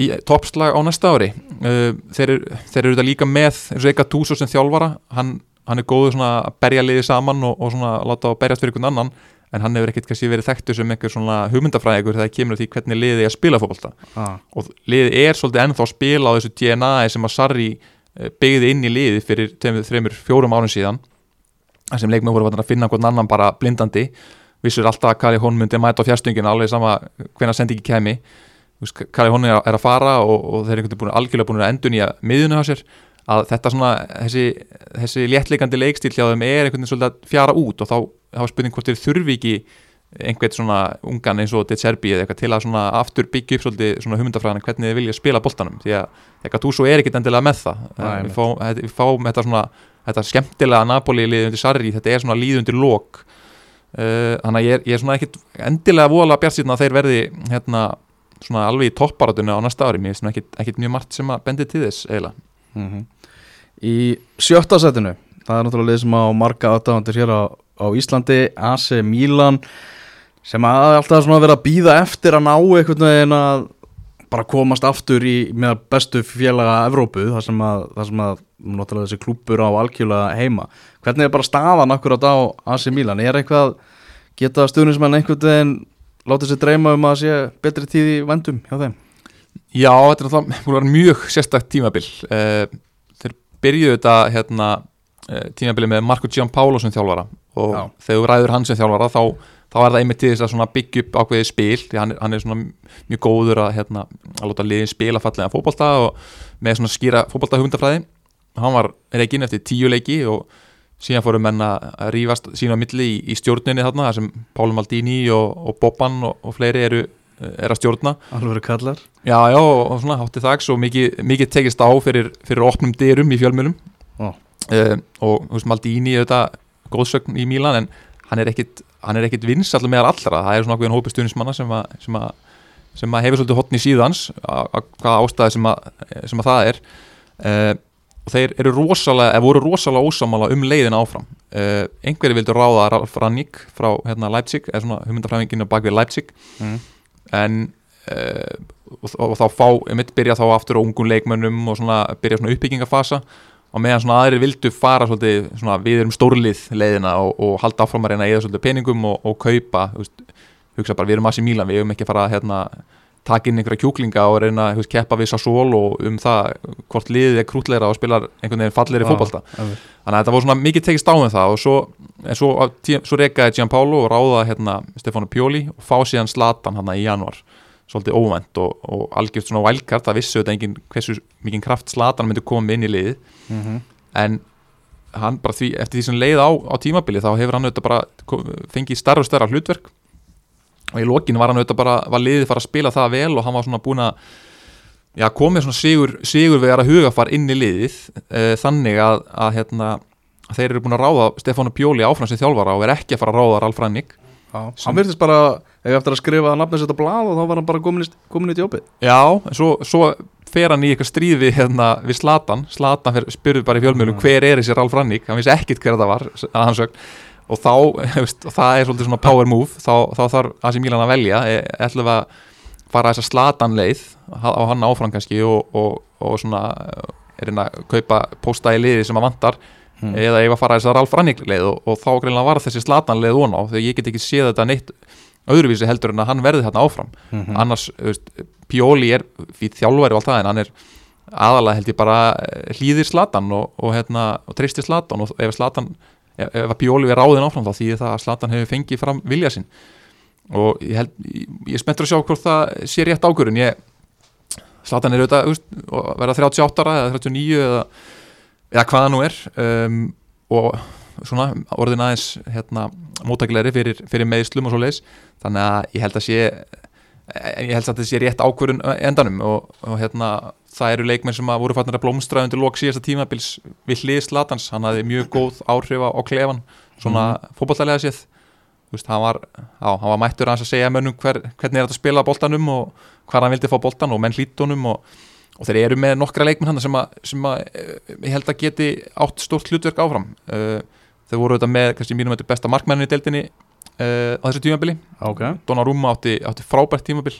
í toppslag á næsta ári. Uh, þeir eru auðvitað líka með eins og eitthvað Túso sem þjálfara. Hann, hann er góður svona að berja liði saman og, og svona láta að berjast fyrir einhvern annan en hann hefur ekkert kannski verið þekktu sem einhver svona hugmyndafræðigur þegar það kemur því hvernig liði er að spila fólkvölda ah. og liði er svolítið ennþá að spila á þessu DNA sem að Sarri uh, byggði inn í liði fyrir 3-4 árum síðan. Sem leikmenn voru að finna einhvern annan bara blindandi vissur alltaf að Kari Hón myndi mæta á fjárstungin alveg sama hvena sendingi kemi Kari Hón er að fara og, og þeir eru búin, algjörlega búin að endun í að miðunum á sér. Að þetta svona þessi, þessi léttleikandi leikstíl hjá þeim er einhvern veginn svolítið að fjara út og þá hafa spurning hvort þeir þurfi ekki einhvern svona ungan eins og De Serbi eða eitthvað til að svona aftur byggja upp svolítið svona hugmyndafræðan hvernig þið vilja spila boltanum. Því að eitthvað þú svo er ekkit endilega með það. Næ, við fáum, við fáum þetta svona þetta skemmtilega Napoli liðundir Sarri þetta er svona líðundir lók Uh, þannig að ég er, ég er svona ekkit endilega vola bjart að þeir verði hérna svona alveg í topparatunni á næsta ári. Mér er svona ekkit, ekkit mjög margt sem að bendi til þess eiginlega. Mm -hmm. Í sjötta setinu það er náttúrulega leið sem á marga aðdáðandir hér á, á Íslandi, AC Milan sem að alltaf svona verið að býða eftir að ná einhvern veginn að bara komast aftur í með bestu félaga Evrópu þar sem að, þar sem að náttúrulega þessi klúpur á algjörlega heima hvernig er bara staðan akkurat á AC Milan? Er eitthvað, geta stuðnismenn einhvern veginn látið sér dreyma um að sé betri tíð í vendum hjá þeim? Já, þetta er náttúrulega mjög sérstakt tímabil. Uh, þeir byrjuðu þetta hérna, uh, tímabili með Marco Giampaolo sem þjálfara. Og Já. þegar þú ræður hann sem þjálfara þá, þá er það einmitt til þess að byggja upp ákveðið spil. Því hann, hann er svona mjög góður að, hérna, að láta liðin spila fallega fótbolta og með svona skýra fótbolta hugmyndafræði hann var reygin eftir tíu leiki og síðan fórum menn að rífast sína á milli í, í stjórninni þarna þar sem Pálu Maldini og, og Bobban og, og fleiri eru, er að stjórna. Alveg verið kallar. Já, já, og svona hátti þags og mikið, mikið tekist á fyrir, fyrir opnum dyrum í fjölmjölum Já. uh, og þú veist Maldini auðvitað góðsögn í Mílan en hann er ekkit, ekkit vinsall meðal allra, það er svona ákveðin hópi stuðnismanna sem, að, sem, að, sem að hefur svolítið hotn í síðans að hvaða ástæði sem, að, sem að það er. Uh, og þeir eru rosalega, eða voru rosalega ósamála um leiðina áfram. Uh, einhverju vildu ráða Ralf Ranník frá hérna, Leipzig, eða svona hugmyndafræðinginu bak við Leipzig. Mm. en uh, og, og þá fá, mitt byrja þá aftur á ungun leikmönnum og svona byrja svona uppbyggingafasa og meðan svona aðrir vildu fara svolítið svona við erum stórlið leiðina og, og halda áfram að reyna eða svolítið peningum og, og kaupa, veist, hugsa bara við erum aðs í Mílan, við erum ekki að fara hérna, taka inn einhverja kjúklinga og reyna að keppa við Sassol og um það hvort liðið er krútleira og spilar einhvern veginn falleiri fótbolta. alveg. þannig að þetta voru svona mikið tekist á um það og svo, svo, svo rekaði Gianpaolo og ráða hérna Stefano Pioli og fá síðan Slatan hérna í januar svolítið óvænt og, og algjört svona wildcard, það vissu þetta engin hversu mikið kraft Slatan myndi koma inn í liðið. Mm en hann bara því, eftir því sem leið á, á tímabili þá hefur hann auðvitað bara fengið starra og starra hlutverk og í lokin var hann auðvitað bara, var liðið fara að spila það vel og hann var svona búin að já, komið svona sigur, sigur við að hugafar inn í liðið uh, þannig að, að hérna að þeir eru búin að ráða Stefánu Pjóli áfram sem þjálfara og er ekki að fara að ráða Ralf Rannik hann virðist bara, ef eftir að skrifa nafnins þetta blað og þá var hann bara komin í, djópið. Já, en svo, svo fer hann í eitthvað stríð við, hérna, við Slatan Slatan fer, spurði bara í fjölmjölum Mm. hver er þessi Ralf Rannik, hann vissi ekkit hver það var að hans sögn og þá, veist, og það er svolítið svona power move þá, þá þarf Asi Milan að velja e- ætlum við að fara þessa Slatan leið á hann áfram kannski og, og, og svona er hérna að kaupa posta í liði sem að vantar Mm. eða ég var að fara þess að Ralf Rannik leið og, og þá greinlega var þessi Slatan leið von á þegar ég get ekki séð þetta neitt öðruvísi heldur en að hann verði þarna áfram Mhm. annars, þú veist, Pioli er fyrir þjálfæri og allt það en hann er aðalega held ég bara eh, hlýðir Slatan og, og, hérna, og treystir Slatan og ef Slatan, ef, ef að Pioli er ráðin áfram þá þýðir það að Slatan hefur fengið fram vilja sinn. Og ég held, ég, ég spenntur að sjá hvort það sé rétt ákvörun Slatan er auðvitað, og verða 38 ára eða 39 eða, eða hvaða nú er um, og svona orðin aðeins hérna, móttakilegri fyrir, fyrir meðslum og svo leis þannig að ég held að sé en ég held að þetta sé rétt ákvörun endanum og, og hérna það eru leikmenn sem að voru fatnar að blómstra undir lok síðasta tímabils við hlið Slatans hann hafði mjög góð áhrif á klefan svona mm. fótballtælega séð. Þú veist, hann, var, á, hann var mættur hans að segja mönnum hver, hvernig er þetta að spila boltanum og hvað hann vildi fá boltan og menn hlítunum og, og þeir eru með nokkra leikmenn hann sem, að, sem að, eh, ég held að geti átt stórt hlutverk áfram. Uh, þeir voru þetta með kannski mínum þetta besta markmennin í deildinni uh, á þessu tímabili. Ok, Donnarumma átti, átti frábært tímabil.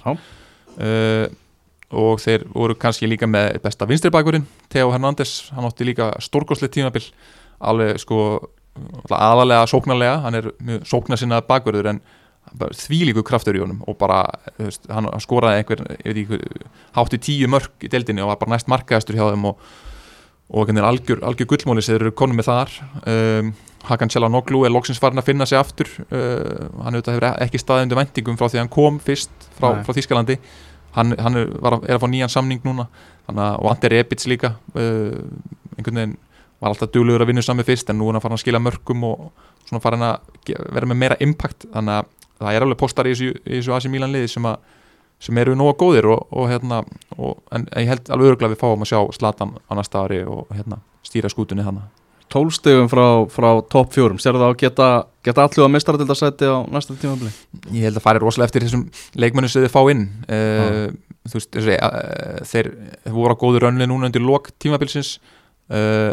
Uh, og þeir voru kannski líka með besta vinstri bakurinn Theo Hernández, hann átti líka stórgóðslega tímabil. Alveg sko aðalega sóknarlega, hann er mjög sóknar sinna bakurður en þvílíku kraftur í honum og bara veist, hann skoraði einhver, ég veit ekki hvað, hátti tíu mörg í deildinni og var bara næst markaðastur hjá þeim og, og algjör, algjör gullmóli sem þeir eru konum með þar. Um, Hakan Noglu er loksins farin að finna sig aftur uh, hann auðvitað hefur ekki staðið undir vendingum frá því hann kom fyrst frá, frá Þískalandi hann, hann er, er að fá nýjan samning núna þannig að, og Andi Rebic líka uh, einhvern veginn var alltaf duglegur að vinna sami fyrst en nú er hann farin að skila mörgum og svona farin að vera með meira impact. Þannig að það er alveg postar í þessu, þessu AC Milan liði sem, sem eru nóga góðir og, og hérna og, en ég held alveg örgulega við fáum að sjá Slatan á næsta ári og hérna stýra skútunni þannig tólstegum frá, frá topp fjórum. Sér það að geta, geta allu að mistara til það sæti á næsta tímabili? Ég held að fari rosalega eftir þessum leikmennum sem þið fá inn. Uh, þú veist, þessi, uh, þeir voru á góðu rönni núna undir lok tímabilsins uh,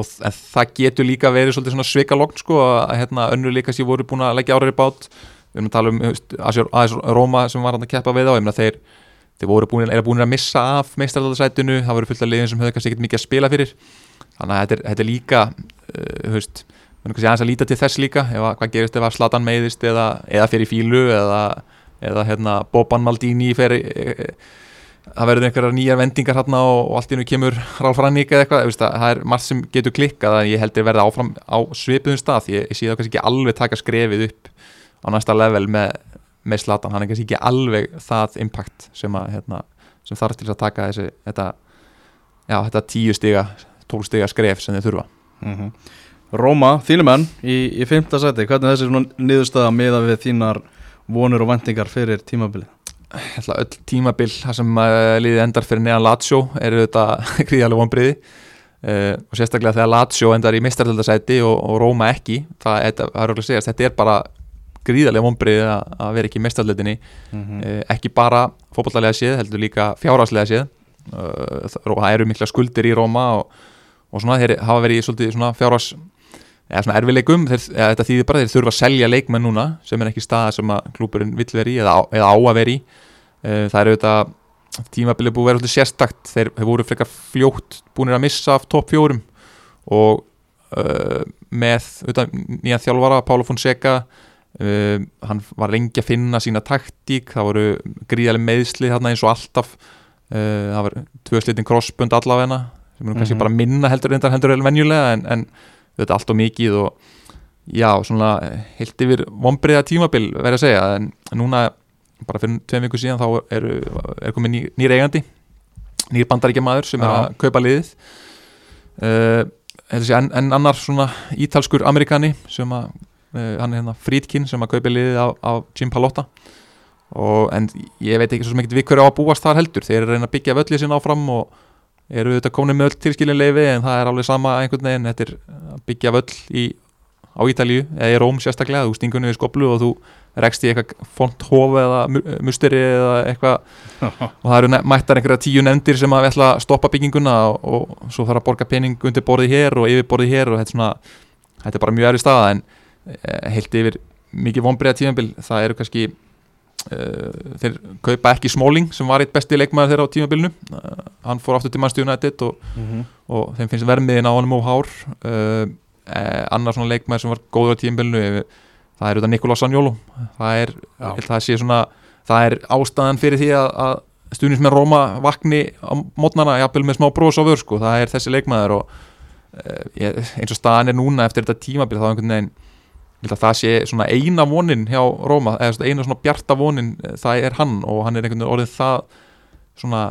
og það getur líka verið svona svikalogn sko að hérna önnur líka sem voru búin að leggja árar í bát. Við erum að tala um AS Róma sem var að keppa við á. Ég meina þeir, þeir voru búin, búin að missa af meistaraldarsætinu, það voru fullt af liðin sem höfðu kannski ekkert mikið að spila fyrir þannig að þetta er, þetta er líka uh, höfst, við erum kannski aðeins að líta til þess líka ef að, hvað gerist ef að Slatan meiðist eða, eða fyrir fílu eða, eða hérna, Boban Maldini fer, e, það verður einhverjar nýjar vendingar hérna og, og allt í nú kemur Ralf Ranník eða eitthvað, veist, það er margt sem getur klikkað að ég heldur verða áfram á svipuðum stað, ég, ég sé það kannski ekki alveg taka skrefið upp á næsta level með, með Slatan, hann er kannski ekki alveg það impact sem, að, hérna, sem þarf til að taka þessi þetta, já, þetta tíu stiga tólstiga skref sem þið þurfa mm -hmm. Róma, þínu menn í, í fymta seti, hvernig þessi niðurstaða meða við þínar vonur og vendingar fyrir tímabilið? Öll tímabil, það sem uh, liðið endar fyrir neðan Lazio eru þetta gríðarlega vonbriði uh, og sérstaklega þegar Lazio endar í mistaröldasæti og, og Róma ekki það, þetta, það segast, þetta er bara gríðarlega vonbriði að vera ekki í mistaröldinni mm -hmm. uh, ekki bara fókballarlega séð, heldur líka fjárháslega séð það eru mikla skuldir í Róma og og svona þeir hafa verið í svolítið svona fjárhás eða svona erfileikum, þeir, eða þetta þýðir bara þeir þurfa að selja leikmenn núna sem er ekki staða sem að klúpurinn vill veri eða, eða á að veri uh, það eru þetta tímabilið búið að vera svolítið sérstakt. Þeir hefur voru frekar fljótt búinir að missa af topp fjórum. Og uh, með nýja þjálfara, Pála Fonseca uh, hann var lengi að finna sína taktík, það voru gríðarlega meðsli þarna eins og alltaf. Það var tvö slitin crossbund allavegna sem er kannski mm -hmm. bara minna heldur reyndar heldur eða venjulega en, en þetta er allt og mikið og já, svona heilt yfir vonbreiða tímabil verður að segja en núna bara fyrir tveim viku síðan þá er, er komið ný, nýr eigandi nýr bandaríkja maður sem ja. er að kaupa liðið uh, en, en annar svona ítalskur amerikani sem að uh, hann er hérna Frídkin sem að kaupa liðið á, á Jim Palotta og en ég veit ekki svo mikið við hverju á að búast þar heldur þeir eru að reyna að byggja völlið sinna áfram og eru þetta komin með öll tilskilinleifi en það er alveg sama einhvern veginn. Þetta er að byggja völl í, á Ítalju eða í Róm sérstaklega, þú stingur niður skoblu og þú rekst í eitthvað fonthóf eða musteri eða eitthvað. Og það eru mættar einhverja tíu nefndir sem að ætla að stoppa bygginguna og, og svo þarf að borga pening undir borðið hér og yfir borðið hér og þetta er, svona, þetta er bara mjög erri staða. En eh, heilt yfir mikið vonbreiða tíðanbill það eru kannski þeir kaupa ekki Smáling sem var eitt besti leikmaður þeirra á tímabilinu uh, hann fór aftur til Manchester United og, mm -hmm. og þeim finnst vermiðin á honum og hár eh, annar svona leikmaður sem var góður á tímabilinu það er auðvitað Nicolás Sanjólu það er, það, svona, það er ástæðan fyrir því að, að stundins með Róma vakni á mótnana, jafnvel með smá brós á vör sko. það er þessi leikmaður og eins og staðan er núna eftir þetta tímabil þá er einhvern veginn það sé svona eina vonin hjá Róma, eða eina svona bjarta vonin eh, það er hann og hann er einhvern veginn orðin það svona,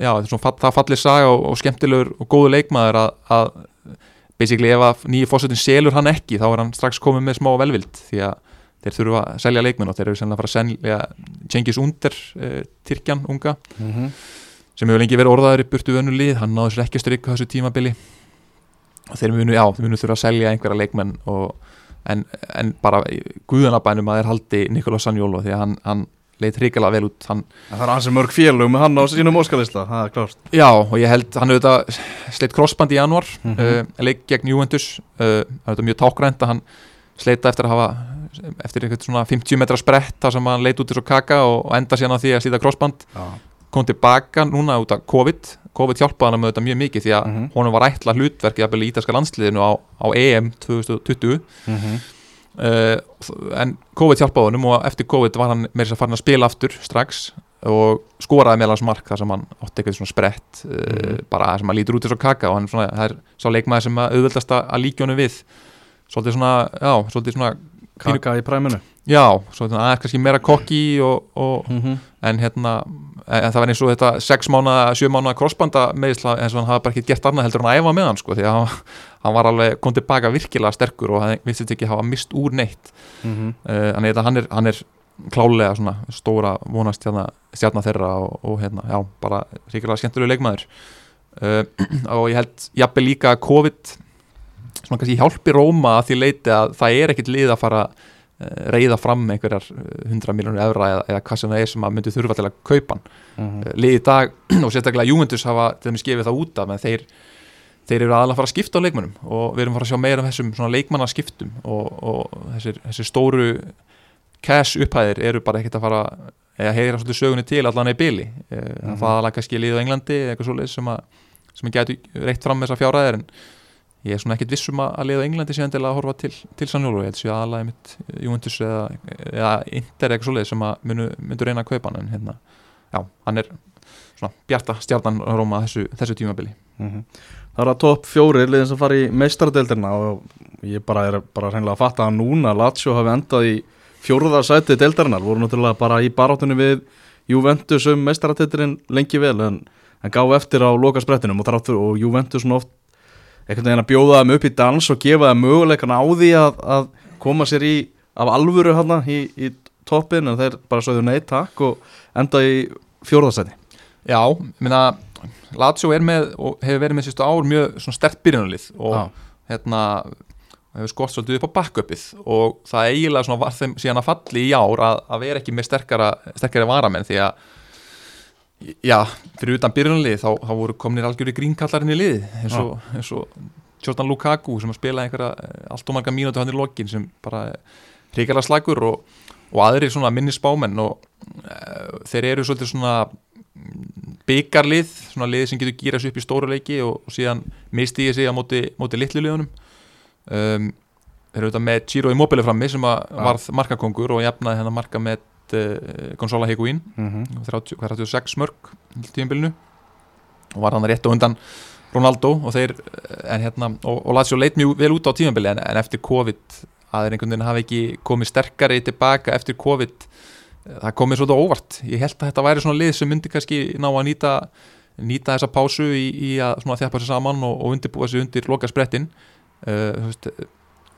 já, svona, það fallir saga og, og skemmtilegur og góðu leikmaður að, að basically ef að nýju fósettin selur hann ekki þá er hann strax komið með smá velvild því að þeir þurfa að selja leikmenn og þeir eru sennilega að fara að selja Cengiz Under, eh, Tyrkjan unga mm -hmm. sem hefur lengi verið orðaður í burtu vönnu lið, hann náður sér ekki að stryka þessu tímabili og þeir munu, já, þeir munu þurfa að selja einhverja leikmenn og en, en bara guðanabænum að þeir haldi Nikolás Sanjólo því að hann, hann leit hrikalega vel út hann, Það er hans sem mörg félug með hann á sínum óskalista það er klart Já og ég held, hann þetta sleitt crossband í januar mm -hmm. uh, leik gegn Juventus uh, það er mjög tákgrænt að hann sleita eftir að hafa eftir eitthvað svona 50 metra sprett þar sem hann leit út eins og kaka og, og enda síðan á því að slíta crossband Já. kom tilbaka núna út af COVID COVID hjálpaði hann með þetta mjög mikið því að mm -hmm. honum var ætla hlutverki að byrja í Ítalska landsliðinu á, á EM 2020 mm -hmm. uh, en COVID hjálpaði honum og eftir COVID var hann með þess að fara að spila aftur strax og skoraði meðlans mark þar sem hann átti eitthvað svona sprett uh, mm -hmm. bara sem að lítur út eins og kaka og hann svona, er sá leikmaði sem að auðvöldast að líka honum við svolítið svona, já, svolítið svona Kaka í præminu Já, svolítið aðeins kannski meira kokki og, og mhm. en hérna en það var eins og þetta 6 mánuða, 7 mánuða crossbanda meðisla eins og hann hafa bara ekki gert annað heldur en að æfa með hann sko því að hann, hann var alveg kom tilbaka virkilega sterkur og hann vissið ekki hafa mist úr neitt mm -hmm. uh, þannig að hann er, hann er klálega svona stóra vonast stjarnar þeirra og, og hérna, já, bara ríkilega skemmtilegu leikmaður uh, og ég held jafnveg líka COVID svona kannski hjálpi Róma að því leiti að það er ekkit lið að fara Eh, reyða fram einhverjar 100 miljónur evra eða, eða hvað sem það er sem að myndi þurfa til að kaupa hann mm -hmm. liði í dag og sérstaklega Juventus hafa til dæmis gefið það út af en þeir, þeir eru aðalega að fara að skipta á leikmannum og við erum að fara að sjá meira um þessum leikmannaskiptum og, og þessir, þessir stóru cash upphæðir eru bara ekkert að fara eða heyra svolítið sögunni til allan í bili mm. -hmm. það er kannski liðið á Englandi eða eitthvað svoleiðis sem að sem að gætu reitt fram þessar fjárhæðir en ég er svona ekkit vissum að á Englandi síðan til að horfa til, til Sannjólu ég held sér aðalega mitt Juventus eða, eða Inter eitthvað svoleiðis sem að munu, myndu reyna að kaupa hann en hérna, já, hann er svona bjarta stjarnan Róma þessu, þessu tímabili. Mhm. Það er að topp fjórir liðin sem fara í meistaradeildina og ég bara er bara hreinlega að fatta að núna Lazio hafi endað í fjórða sæti deildarinnar, voru náttúrulega bara í baráttunni við Juventus um meistaradeildurinn lengi vel en, en gáð eftir á loka sprettinum og og Juventus oft einhvern veginn að bjóða þeim upp í dans og gefa þeim möguleikan á því að, að koma sér í af alvöru hana í, í toppin en þeir bara sögðu nei takk og enda í fjórða sæti Já, minna Lazio er með og hefur verið með sístu ár mjög stert byrjunarlið og Já. hérna hefur skort svolítið upp á backupið og það eiginlega var þeim síðan að falli í ár að, að vera ekki með sterkara, sterkara varamenn því að já, fyrir utan byrjunarlið þá, þá voru komnir algjöru grínkallarinn í lið eins og, eins og Jordan Lukaku sem að spila einhverja eh, allt og marga mínúti hann í lokin sem bara hrikalega slagur og, og aðrir svona minni spámenn og uh, þeir eru svolítið svona byggarlið, svona lið sem getur gýrast upp í stóru leiki og, og síðan misti ég sig á móti, móti litlu liðunum. Um, þeir eru auðvitað með Giro Immobile frammi sem að varð markakongur og jafnaði hennar marka með uh, Gonzalo Higuín mm -hmm. 30, hvað er 36 mörg í tíumbilinu og var hann rétt á undan Ronaldo og þeir eh, en hérna, og, og Lazio leit mjög vel út á tíumbili en, en eftir COVID að þeir einhvern veginn hafi ekki komið sterkari tilbaka eftir COVID eh, það komið svolítið óvart. Ég held að þetta væri svona lið sem myndi kannski ná að nýta nýta þessa pásu í, í að þjappa sér saman og, og undirbúa sér undir loka sprettin uh, veist,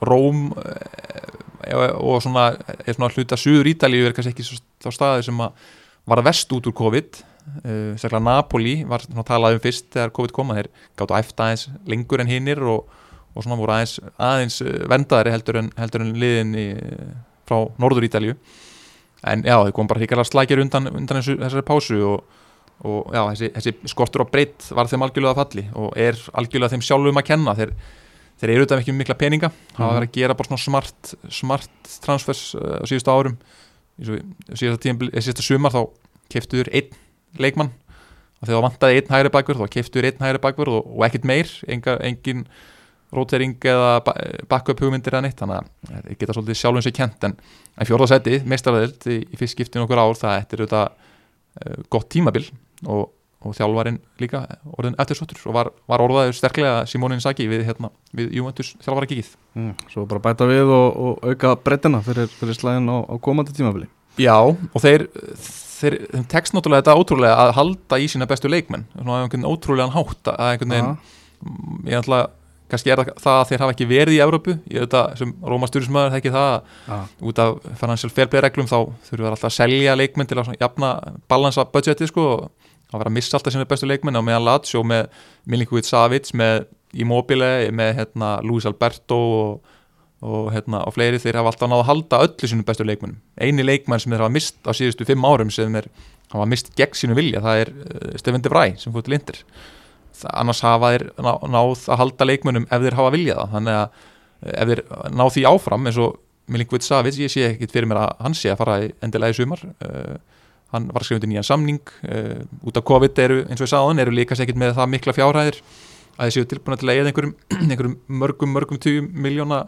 Róm uh, og svona, svona hluta Suður Ítalíu er kannski ekki þá staði sem að var vest út úr COVID. Uh, sérlega Napoli var talað um fyrst þegar COVID koma, þeir gáttu æfta aðeins lengur en hinnir og, og svona voru aðeins, aðeins eh, verndaðari heldur en, heldur en liðin í, frá Norður Ítalíu en já, þeir kom bara hrigalega slækjir undan, undan þessari pásu og, og já, þessi, þessi skortur á breytt var þeim algjörlega að falli og er algjörlega þeim sjálfum að kenna. Þeir, þeir eru auðvitað ekki mikla peninga. Hafa Mhm. verið að gera bara svona smart smart transfers uh, á síðustu árum. Tímabil, eh, sumar þá keftuður einn leikmann. Og þegar það vantaði einn hægri bakvörð þá keftuður einn hægri bakvörð og, og ekkert meir. Enga, engin rótering eða ba- backup hugmyndir eða neitt. Þannig að þeir geta svolítið sjálfum sér kent en, en fjórðarsæti, meistaraðild í, í fyrst skiptin okkur ár, það er auðvitað gott tímabil. Og, og þjálfarinn líka orðin eftirsóttur og var, var orðaður sterklega Simónin Saki við, hérna, við Juventus þjálfara kikið Mm, svo bara bæta við og, og auka breytina fyrir, fyrir slæðin á, á komandi tímabili Já, og þeir, þeir, tekst náttúrulega þetta ótrúlega að halda í sína bestu leikmenn ótrúlegan hátt að einhvern veginn, Aha. ég ætla kannski er það að þeir hafa ekki verið í Evrópu ég veit að sem Róma Sturismöður þekki það að Já. út af financial fair play reglum þá þurfum við alltaf að selja leikmenn til að jafna balansa budgeti sko og að vera að missa alltaf sína bestu leikmenn og meðan Lazio með Milinkovic Savic með Immobile með hérna, Luis Alberto og, og, hérna, og fleiri. Þeir hafa alltaf náða að halda öllu sínum bestu leikmennum eini leikmenn sem þeir hafa mist á síðustu fimm árum sem þeir hafa mist gegn sínu vilja það er uh, Stefan De Vrij sem fór til Inter. Það, annars hafa þeir ná, náð að halda leikmennum ef þeir hafa viljað það. Þannig að eh, ef þeir ná því áfram eins og Milinkovic Savic, ég sé ekkit fyrir mér að hann sé að fara endilega í sumar uh, hann var skrifandi nýjan samning uh, út af COVID eru, eins og ég sagði hann, eru líka ekkit með það mikla fjárhæðir að þeir séu tilbúin til að eða einhverjum, einhverjum mörgum, mörgum 20 miljóna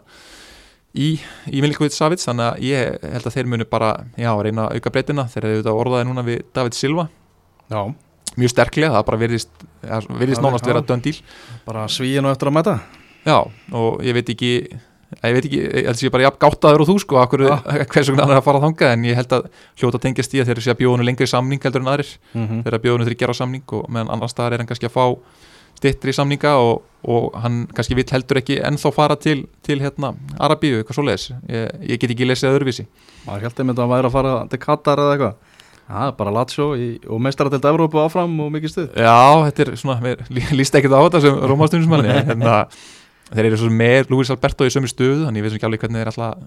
í, í Milinkovic Savic. Þannig að ég held að þeir munu bara já, reyna auka breytina. Þeir eru þetta orðaði núna við David Silva. Já, mjög sterklega, það bara virðist Já, nánast vera dönn díl bara svíin og eftir að mæta. Já, og ég veit ekki ég veit ekki, ég held að sé bara jafn gáttaður og þú sko, akkur, Já. hvers vegna hann er að fara þangað en ég held að hljóta tengjast í að þeir sé að bjóðunu lengri samning heldur en aðrir. Mm -hmm. þeir að bjóðunu þeir gera samning og meðan annars staðar er hann kannski að fá stittri samninga og, og hann kannski vill heldur ekki ennþá fara til, til hérna Arabíu, eitthvað svo leis ég, ég get ekki lesið öðruvísi. Maður held að hann væri að fara til Katar eða eitthvað. Það er bara í, og meistaradelt Evrópu áfram og mikið stuð. Já, þetta er svona, mér lí- líst ekkert á þetta sem Rómastunismanni en það, þeir eru svo með Luis Alberto í sömu stöðu, þannig ég veist ekki alveg hvernig þeir að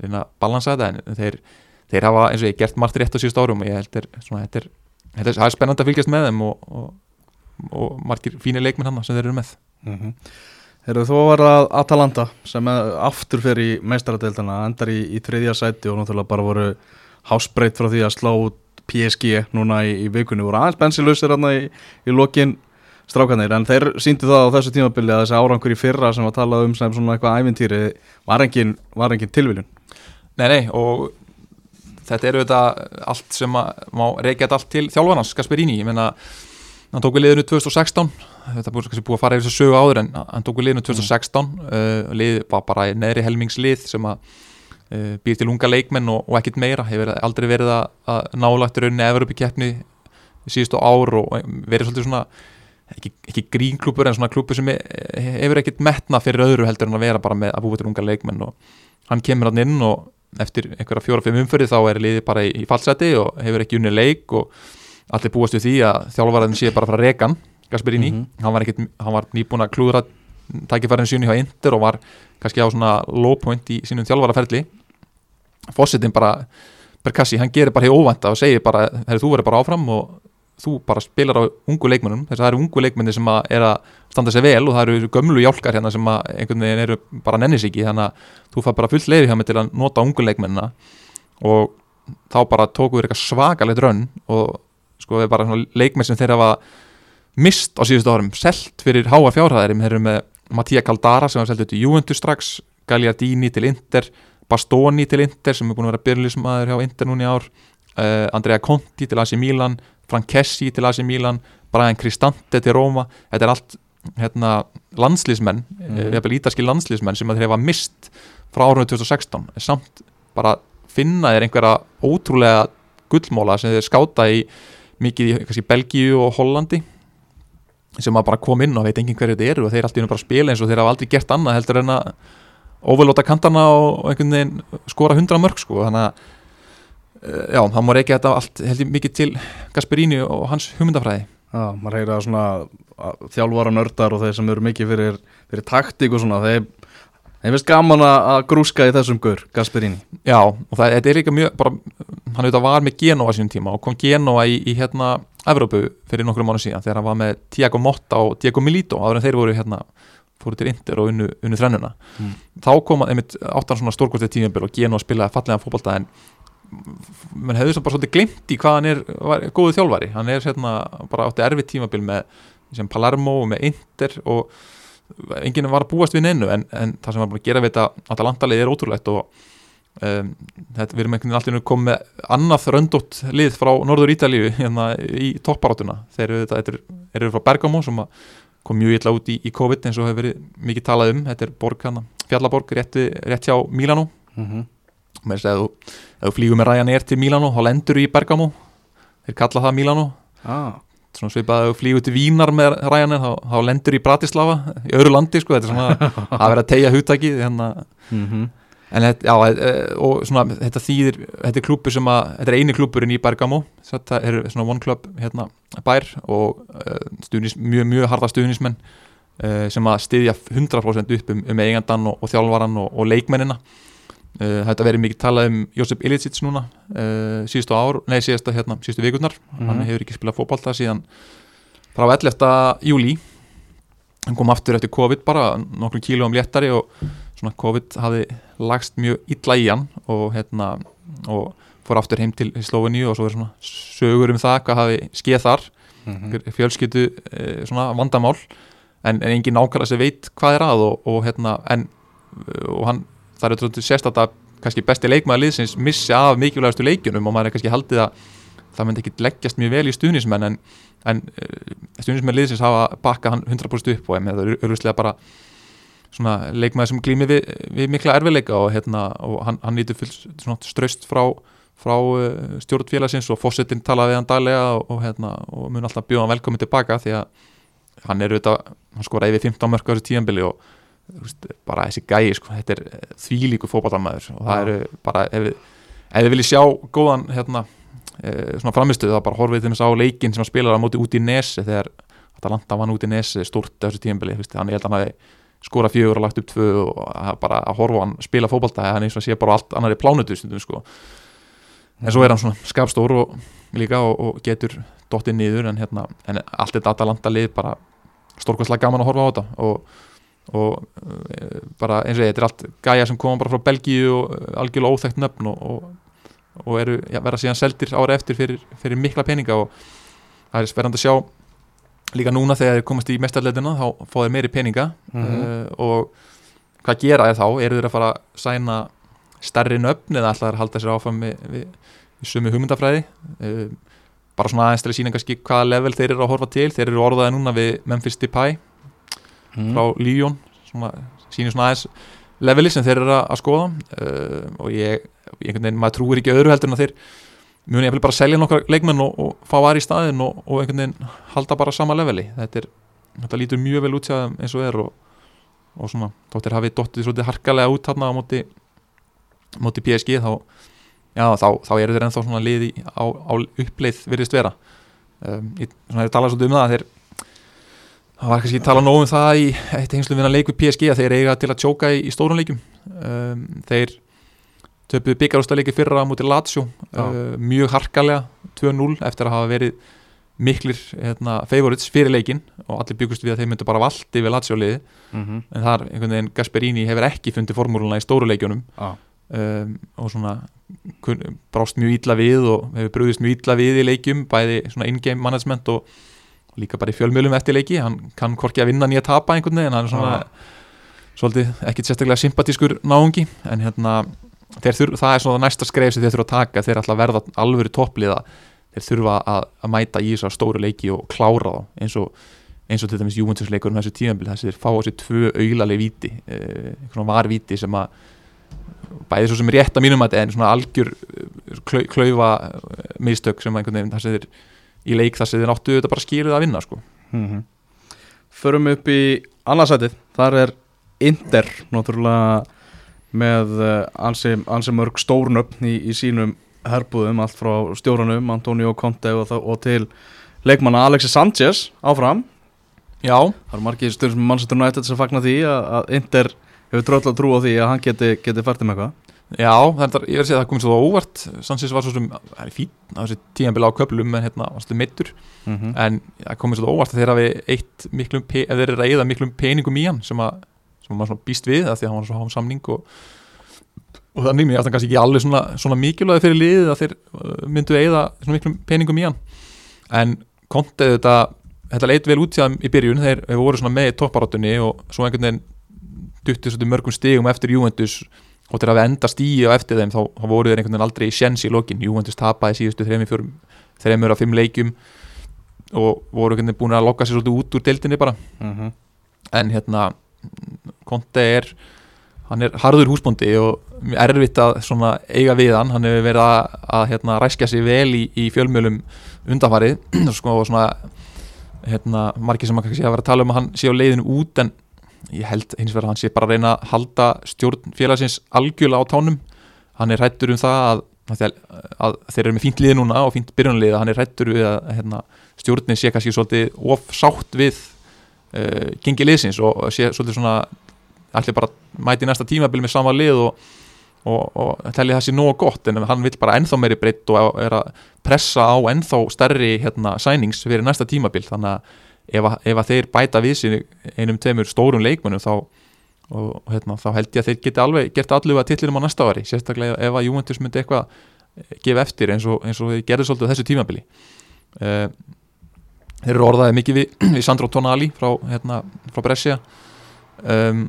reyna að balansa þetta en þeir, þeir hafa eins og ég gert margt rétt á síðust árum og ég held er, það er spennandi að fylgjast með þeim og, og, og margir fínir leikminn hann sem þeir eru með mm -hmm. Heyrðu þú var að Atalanta sem aftur fyrir í meistaradeildina endar í, í þriðja sæti og náttúrulega bara voru hásbreytt frá því að slá PSG núna í, í vikunni voru aðeins bensilausir hérna í, í lokin strákanir en þeir síndi það á þessu tímabili að þessi árangur í fyrra sem var talað um sem svona eitthvað ævintýri var engin, var engin tilviljun. Nei, nei, og þetta eru þetta allt sem má reykja þetta allt til þjálfarnas, Gasperini ég meina, hann tók við liðinu 2016 þetta búið kannski búið að fara yfir þessu sögu áður en hann tók við liðinu 2016 mm. uh, lið var bara neðri helmingslið sem að uh, býr til unga leikmenn og, og ekkit meira, hefur aldrei verið að, að nálagt rauninni efur upp í keppni síðustu ár og verið svolítið svona ekki, ekki grínklúpur en svona klúpur sem hefur ekkit metna fyrir öðru heldur en að vera bara með að búið til unga leikmenn og hann kemur hann inn og eftir einhverja fjóra-fimm umförði þá er liðið bara í, í fallseti og hefur ekki unni leik og allir búast við því að þjálfvarðin sé bara frá rekan Gasperini, mm -hmm. hann var, var nýbúin að klúðra tækifærin síni hjá Inter og var kannski á svona low point í sínum þjálfvarðarferli Fossetin bara Perkassi, hann gerir bara hér óvænta og segir bara, þú verður bara áfram og þú bara spilar á ungu leikmennum þess að það eru ungu leikmenni sem að er að standa sér vel og það eru gömlu hjálkar hérna sem að einhvern veginn eru bara nennisíki þannig að þú fær bara fullt leiði hjá mig til að nota ungu leikmennina og þá bara tóku við eitthvað svakalegt raun og sko við bara leikmenn sem þeir hafa mist á síðustu árum, selt fyrir háa fjárhæðir þeir eru með Mattia Caldara sem var seltið til Juventus strax, Gagliardini til Inter, Bastoni til Inter sem er búin að vera byrjulismæður hjá Inter núni ár uh, Andrea Conti til AC Milan Frankessi til AC Milan Brian Cristante til Roma. Þetta er allt hérna, landslýsmenn mm. eða ítalski landslýsmenn sem þeir hefa mist frá árunni 2016 samt bara finna þeir einhverja ótrúlega gullmóla sem þeir skáta í mikið í kannski, Belgíu og Hollandi sem að bara kom inn og veit enginn hverju þetta eru og þeir alltaf bara spila eins og þeir hafa aldrei gert annað heldur en að ofurlóta kantana og einhvern veginn skora hundra mörg sko. Þannig að Eh, já, það má reykja þetta allt heldur mikið til Gasperini og hans hugmyndafræði. Já, maður heyra svona þjálfvara nördar og þeir sem eru mikið fyrir, fyrir taktík og svona þeir, þeir finnst gaman að grúska í þessum gur, Gasperini. Já, og það er líka mjög bara, hann auðvitað var með Genoa sínum tíma og kom Genoa í, í hérna Evrópu fyrir nokkru mánu síðan þegar hann var með Tiago Motta og Diego Milito áður en þeir voru hérna fóru til Inter og unnu, unnu þrennuna. Mm. þá kom einmitt áttan svona stórkostið tímjömbil og Genoa spilaði fallega fókbalta en mann hefði svo bara svolítið glimt í hvað hann er var, góðu þjálfari, hann er sérna bara átti erfið tímabil með sem Palermo og með Inter og enginn var að búast við neinu en, en það sem var búin að gera við þetta Atalanta-lið er ótrúlegt og um, þetta, við erum einhvern veginn alltaf komið annað röndótt lið frá Norður Ítalíu hérna í topparátuna. Þeir eru, þetta, eru frá Bergamo sem kom mjög illa út í, í COVID eins og hefur verið mikið talað um, þetta er borg hana, fjallaborg rétt, rétt hjá Milano mm -hmm með þess að ef þú flýgur með Ryanair til Milano þá lendur þú í Bergamo þeir kalla það Milano ah. svona svipað að ef þú flýgur til Vínar með Ryanair þá, þá lendur þú í Bratislava í öðru landi sko, þetta er svona að vera að tegja húttæki hérna. mm -hmm. en þetta, já, e, og svona þetta þýðir, þetta er klúpur sem að þetta er eini klúpurinn í Bergamo þetta er svona one club hérna bær og e, stuðnis, mjög, mjög harda stuðnismenn e, sem að styðja 100% upp um, um eigandan og, og þjálfvaran og, og leikmennina Uh, þetta verið mikið talað um Josip Ilicic núna uh, síðustu ár, nei síðustu hérna, síðustu vikurnar, mm hann hefur ekki spilað fókbalta síðan frá 11. júli hann kom aftur eftir COVID bara nokkrum kílóum léttari og svona COVID hafi lagst mjög illa í hann og hérna og fór aftur heim til Slóveníu og svo er svona sögur um það hvað hafi skeið þar mm -hmm. fjölskyttu eh, svona vandamál en, en engin nákvæmlega sem veit hvað er að og, og hérna en og hann það er sérstaklega kannski besti leikmaður liðsins missi af mikilvægastu leikjunum og maður er kannski haldið að það myndi ekki leggjast mjög vel í stuðnismenn en, en uh, stuðnismenn liðsins hafa bakkað hann 100% upp og það er örfuslega bara svona leikmaður sem glými við, við mikla erfileika og, hérna, og hann, hann fullt ströst frá, frá uh, stjórnfélagsins og fósettin talaði hann daglega og, og, hérna, og mun alltaf bjóða hann velkominn tilbaka því að hann er auðvitað, hann skor eða 15 mörg á þessu tíanbili og bara þessi gæi sko, þetta er eh, þvílíku fókbaltarmæður og það eru bara, ef, ef þið viljið sjá góðan hérna, e, svona framistuð þá bara horfið þess að á leikin sem að spila á móti út í nesi þegar Atalanta vann út í nesi stort þessu tíumbili, hann er held að hann hafi skora fjögur og lagt upp tvö og bara að horfa hann spila fókbalta, hann er eins og sé bara allt annar í plánutu stundum sko. En svo er hann svona skapstór og líka og, og getur dottið niður en, hérna, en allt þetta Atalanta lið bara stórkvæmslega gaman að horfa á þetta. Og og uh, bara eins og þetta er allt gæja sem koma bara frá Belgíu og uh, algjörlega óþægt nöfn og, og, og eru, já, verða síðan seldir ára eftir fyrir, fyrir mikla peninga og það er sverjandi að sjá líka núna þegar þeir komast í mestarleitina þá fá þeir meiri peninga Mhm. uh, og hvað gera þeir þá? Eru þeir að fara að sæna stærri nöfn eða alltaf að halda sér áfram við, sömu hugmyndafræði? Uh, bara svona aðeins til að sína kannski hvaða level þeir eru að horfa til. Þeir eru orðaði núna við Memphis Depay Mhm. frá svona, sínir svona aðeins leveli sem þeir eru að, að skoða. Uh, og ég, einhvern veginn, maður trúir ekki öðru heldur en að þeir muni ég bara selja nokkra leikmenn og, og fá aðri í staðin og, og einhvern veginn halda bara sama leveli. Þetta, er, þetta lítur mjög vel út eins og er og, og svona, þóttir hafið dottið svolítið harkalega út þarna á móti, móti PSG þá, já, þá, þá eru þeir ennþá svona liði á, á uppleið virðist vera. Um, ég, svona, ég tala svolítið um það að þeir það var kannski að tala nógu um það í eitt hengslu vinna leik við PSG að þeir eiga til að tjóka í, í stórun leikum um, þeir töpuðu byggarústaleiki fyrra á móti Lazio uh, mjög harkalega 2-0 eftir að hafa verið miklir hérna, favorites fyrir leikin og allir byggust við að þeir myndu bara valdi við Lazio liði Mhm. en þar einhvern veginn Gasperini hefur ekki fundið formúluna í stóru leikjunum Já. um, og svona kun, brást mjög ítla við og hefur brúðist mjög ítla við í leikjum bæði svona in-game management og líka bara í fjölmjölum eftir leiki. Hann kann hvorki að vinna nýja tapa einhvern veginn. Hann er svona svolítið ekkit sérstaklega sympatískur náungi. En hérna þurf, það er svona næsta skref sem þeir þurfa að taka. Þeir ætla að verða alvöru toppliða. Þeir þurfa að, að mæta í þessar stóru leiki og klára þá. Eins og eins og til dæmis Juventus leikur um þessu tímambil þess að þeir fá á sig tvö auglaleg víti eh, einhvern varvíti sem að bæði svo sem rétt að mínum að en svona algjör eh, klaufa eh, mistök sem einhvern veginn þess að þeir í leik þess að þeir áttu þetta bara skýrið að vinna sko. Mhm. Förum upp í annarsætið Þar er Inder Náttúrulega með uh, ansi, mörg stórnöfn í, í sínum herbúðum Allt frá stjóranum Antonio Conte og, og til leikmanna Alexis Sanchez áfram Já, Það eru margir stjórn sem mannsættur nættið sem fagna því að, Inder hefur dröll að trúa því að hann geti, geti fært um eitthvað já það er, ég verð að segja að það komið svo óvart. Sansis var svo sem, það er fín á þessi tímambil á köplum en hérna varstu meittur mm -hmm. en það komið svo óvart að þeir hafi eitt miklum, pe- ef þeir eru að eða miklum peningum í hann sem að, sem að maður svona býst við að því að hann var svo háum samning og, og þannig mér átti hann kannski ekki alveg svona, svona mikilvæði fyrir liðið að þeir uh, myndu eða svona miklum peningum í hann. En kontið þetta þetta leit vel út í byrjun. Þeir, voru svona með í topparátunni og svo einhvern veginn duttið svolítið mörgum stigum eftir Juventus og þeir hafi enda stíi á eftir þeim þá, þá voru þeir einhvern veginn aldrei í sjens í lokin. Juventus tapaði síðustu þreimur af fimm leikjum og voru einhvern veginn búin að lokka sér svolítið út úr deildinni bara. Mhm. en hérna Conte er hann er harður húsbóndi og erfitt að svona eiga við hann. Hann hefur verið að, að hérna, ræskja sig vel í, í fjölmjölum undanfarið. Sko, og svona hérna, margir sem að verið að tala um að hann sé á leiðinu út en ég held hins vegar að hann sé bara að reyna að halda stjórn félagsins algjörlega á tánum. Hann er hrættur um það að, að, þeir eru með fínt lið núna og fínt byrjunlið hann er hrættur við að hérna, stjórnin sé kannski svolítið of sátt við uh, gengi liðsins og sé svolítið svona allir bara mæti næsta tímabil með sama lið og, og, og telli það sé nógu gott. En hann vil bara ennþá meiri breytt og er að pressa á ennþá stærri hérna, sænings fyrir næsta tímabil. Þannig að ef, að ef að þeir bæta við sér einum tveimur stórum leikmönnum þá, og, hérna, þá held ég að þeir geti alveg gert alluga tillinum á næsta ári sérstaklega ef að Juventus myndi eitthvað gefa eftir eins og, eins og þeir gerðu svolítið þessu tímabili. Uh, þeir eru orðaðið mikið við, við Sandro Tonali frá, hérna, frá Brescia. Um,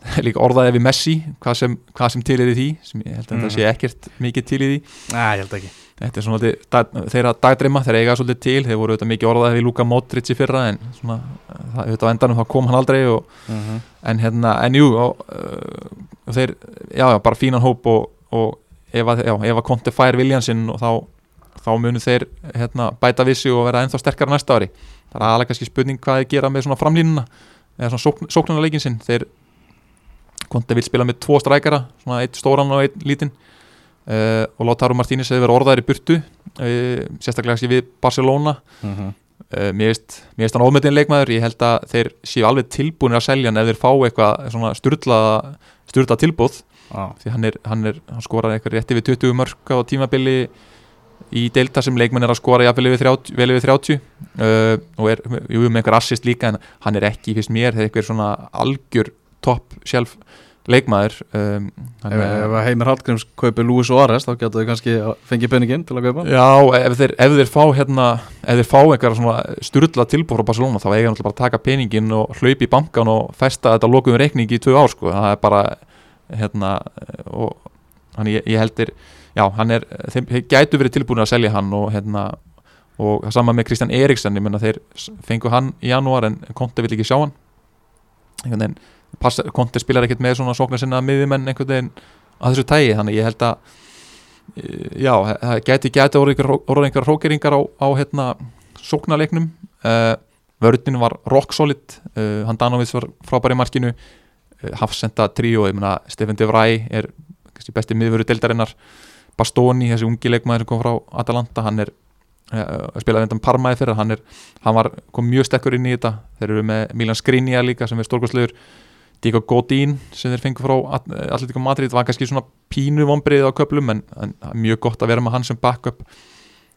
líka orðaðið við Messi hvað sem, hvað sem til er í því sem ég held að Mhm. þetta sé ekkert mikið til í því. Næ, ég held ekki þetta er svona dag, þeirra dagdreima þeir eiga svolítið til, þeir voru auðvitað mikið orðaðið við Luka Modric í fyrra en svona, það, auðvitað á endanum þá kom hann aldrei og, Mhm. en hérna, en jú og, uh, þeir, já, já, bara fínan hóp og, og ef að, já, ef að Conte fær Viljansinn og þá þá munu þeir hérna, bæta vissi og vera ennþá sterkara næsta ári. Það er aðalega kannski spurning hvað þeir gera með svona framlínuna eða svona sókn, sóknarleikin sinn. Þeir Conte vil spila með tvo strækara svona eitt stóran og eitt lítinn uh, og Lautaro Martínez hefur verið orðaðir í burtu uh, sérstaklega kannski við Barcelona Mhm. Uh, mér veist, mér veist hann ómyndin leikmaður ég held að þeir séu alveg tilbúinir að selja hann ef þeir fá eitthvað svona styrlaða styrla tilbúð Já. því hann, er, hann, er, hann skorar eitthvað rétti við 20 mörg á tímabili í deilda sem leikmenn er að skora jafnvel yfir 30, vel yfir 30 uh, og er jú, með einhver assist líka en hann er ekki fyrst mér þegar eitthvað svona algjör topp sjálf leikmaður um, Ef, ef Heimir Hallgríms kaupi Lúi Suárez þá getur þau kannski fengið peningin til að kaupa hann. Já, ef þeir, ef þeir fá hérna ef þeir fá einhverja svona sturla tilbúr frá Barcelona þá eiga náttúrulega bara að taka peningin og hlaupi í bankan og festa þetta lokuðum reikning í tvö ár sko, það er bara hérna og hann ég, ég heldur, já, hann er þeim gætu verið tilbúin að selja hann og hérna og það sama með Kristján Eriksson ég menna þeir fengu hann í janúar en Konte vill ekki sjá hann einhvern veginn, Konte spilar ekkert með svona sóknar sinna miðjumenn einhvern veginn að þessu tægi, þannig ég held að Eh, já, það gæti gæti orðið einhverjar hrókeringar á, á hérna, sóknarleiknum. Uh, vörðin var rock solid uh, hann Danovits var frábær í markinu uh, Hafsenda tríó, ég meina Stefan De Vrij er kannski besti miðvöru deildarinnar. Bastoni, þessi ungi leikmaður sem kom frá Atalanta, hann er spilaði endan Parmaði fyrir, hann er hann var, kom mjög stekkur inn í þetta. Þeir eru með Milan Skriniar líka sem er stórkostlegur Diego Godín sem þeir fengu frá Atletico Madrid var kannski svona pínu vombrið á köplum en, en mjög gott að vera með hann sem backup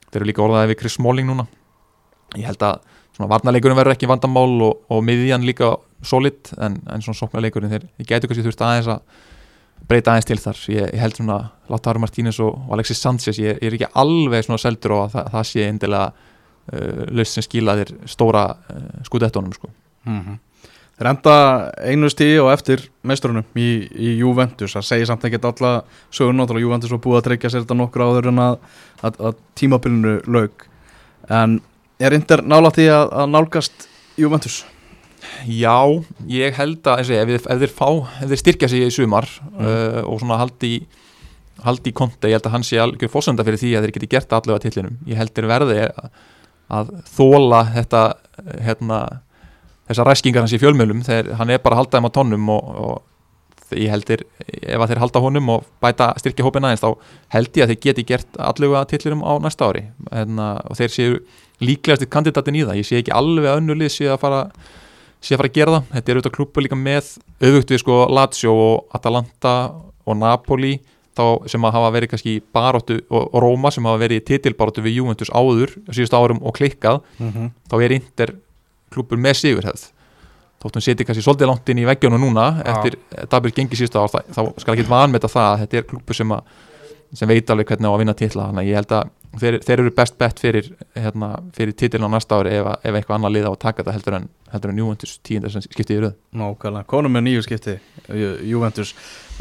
þeir eru líka orðaði við Chris Smalling núna ég held að svona varnarleikurinn verður ekki vandamál og, og miðjan líka solid en, en svona sóknarleikurinn þeir gætu kannski þurft aðeins að breyta aðeins til þar ég, ég held svona Lautaro Martínez og, og Alexis Sanchez ég, ég er ekki alveg svona seldur og það, það sé endilega uh, laust sem skila þér stóra uh, skudettónum sko. Mm -hmm. Þeir enda einu stíði og eftir mestrunum í, í Juventus það segir samt ekki alla sögur náttúrulega Juventus var búið að tryggja sér þetta nokkur áður en að, að, að tímabilinu laug en er Inder nálægt í að, að nálgast Juventus? Já, ég held að ef, ef, ef þeir fá, ef þeir styrkja sig í sumar mm. uh, og svona haldi haldi í konta, ég held að hann sé algjör fórsönda fyrir því að þeir geti gert allavega tillinum ég held þeir verði að, að þóla þetta hérna, þessar ræskingar hans í fjölmjölum þegar hann er bara að halda þeim á tónnum og, og ég held þeir ef að þeir halda honum og bæta styrkja hópin aðeins þá held ég að þeir geti gert allavega tillinum á næsta ári. Hérna, og þeir séu líklegast kandidatin í það, ég sé ekki alveg að önnulið sé að fara sé að fara að gera það, þetta er auðvitað klúpu líka með auðvögt við sko Lazio og Atalanta og Napoli þá sem að hafa verið kannski baróttu og, og Róma sem hafa verið titilbaróttu við Juventus áður síðust árum og klikkað. Mm -hmm. þá er Inter klúpur með sigurhefð. Þóttum seti kannski svolítið langt inn í veggjónu núna eftir Dabur gengi síðust ára þá, skal ekki vanmeta það að þetta er klúpu sem, sem veit alveg hvernig á að vinna titla. Þannig að ég held að þeir, þeir eru best bett fyrir, hérna, fyrir titilin á næsta ári ef, ef eitthvað annað lið á að taka þetta heldur en, en Juventus tíundar sem skiptið í röð. Nákvæmlega, konum með nýju skipti Ju- Juventus.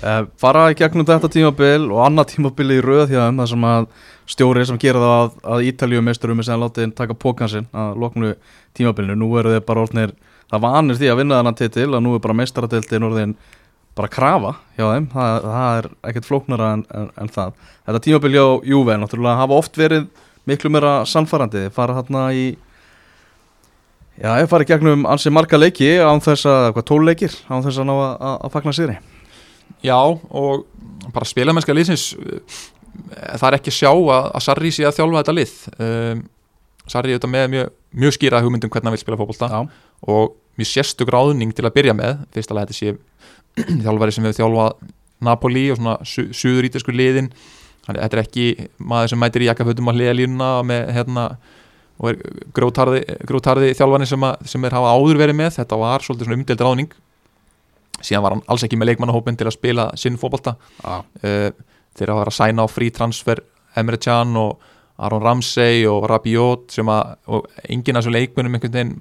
Uh, fara í gegnum þetta tímabil og annað tímabil í röð hjá þeim þar sem að stjóri sem gera það að, að Ítalíu meisturum er sem látið taka pókan sinn að loknu tímabilinu, nú eru þeir bara orðnir það vanir því að vinna þennan titil að nú er bara meistaradeildin orðin bara krafa hjá þeim, það, það er ekkert flóknara en, en, en það. Þetta tímabil hjá Juve náttúrulega hafa oft verið miklu meira sannfærandi, Þeir fara hérna í Já, ég farið gegnum ansi marga leiki án þess að, hvað, tól leikir? Án þess að ná að, að, að fagna sér Já og bara spilamennska liðsins uh, það er ekki að sjá að, að Sarri sé að þjálfa þetta lið. Um, Sarri er þetta með mjög, mjög skýra hugmyndum hvernig hann vil spila fótbolta Já, og mjög sérstök ráðning til að byrja með. Fyrst alveg þetta sé þjálfari sem hefur þjálfað Napoli og svona su suður ítalsku liðin. Þannig, þetta er ekki maður sem mætir í jakkafötum á hliðalínuna með hérna og er grótarði, grótarði þjálfani sem, að, sem er hafa áður verið með. Þetta var svolítið svona umdeld ráðning. Síðan var hann alls ekki með leikmannahópin til að spila sinn fótbolta. Já, uh, þeir hafa verið að sæna á frí transfer Emre Can og Aron Ramsey og Rabiot sem að og enginn af þessu leikmennum einhvern veginn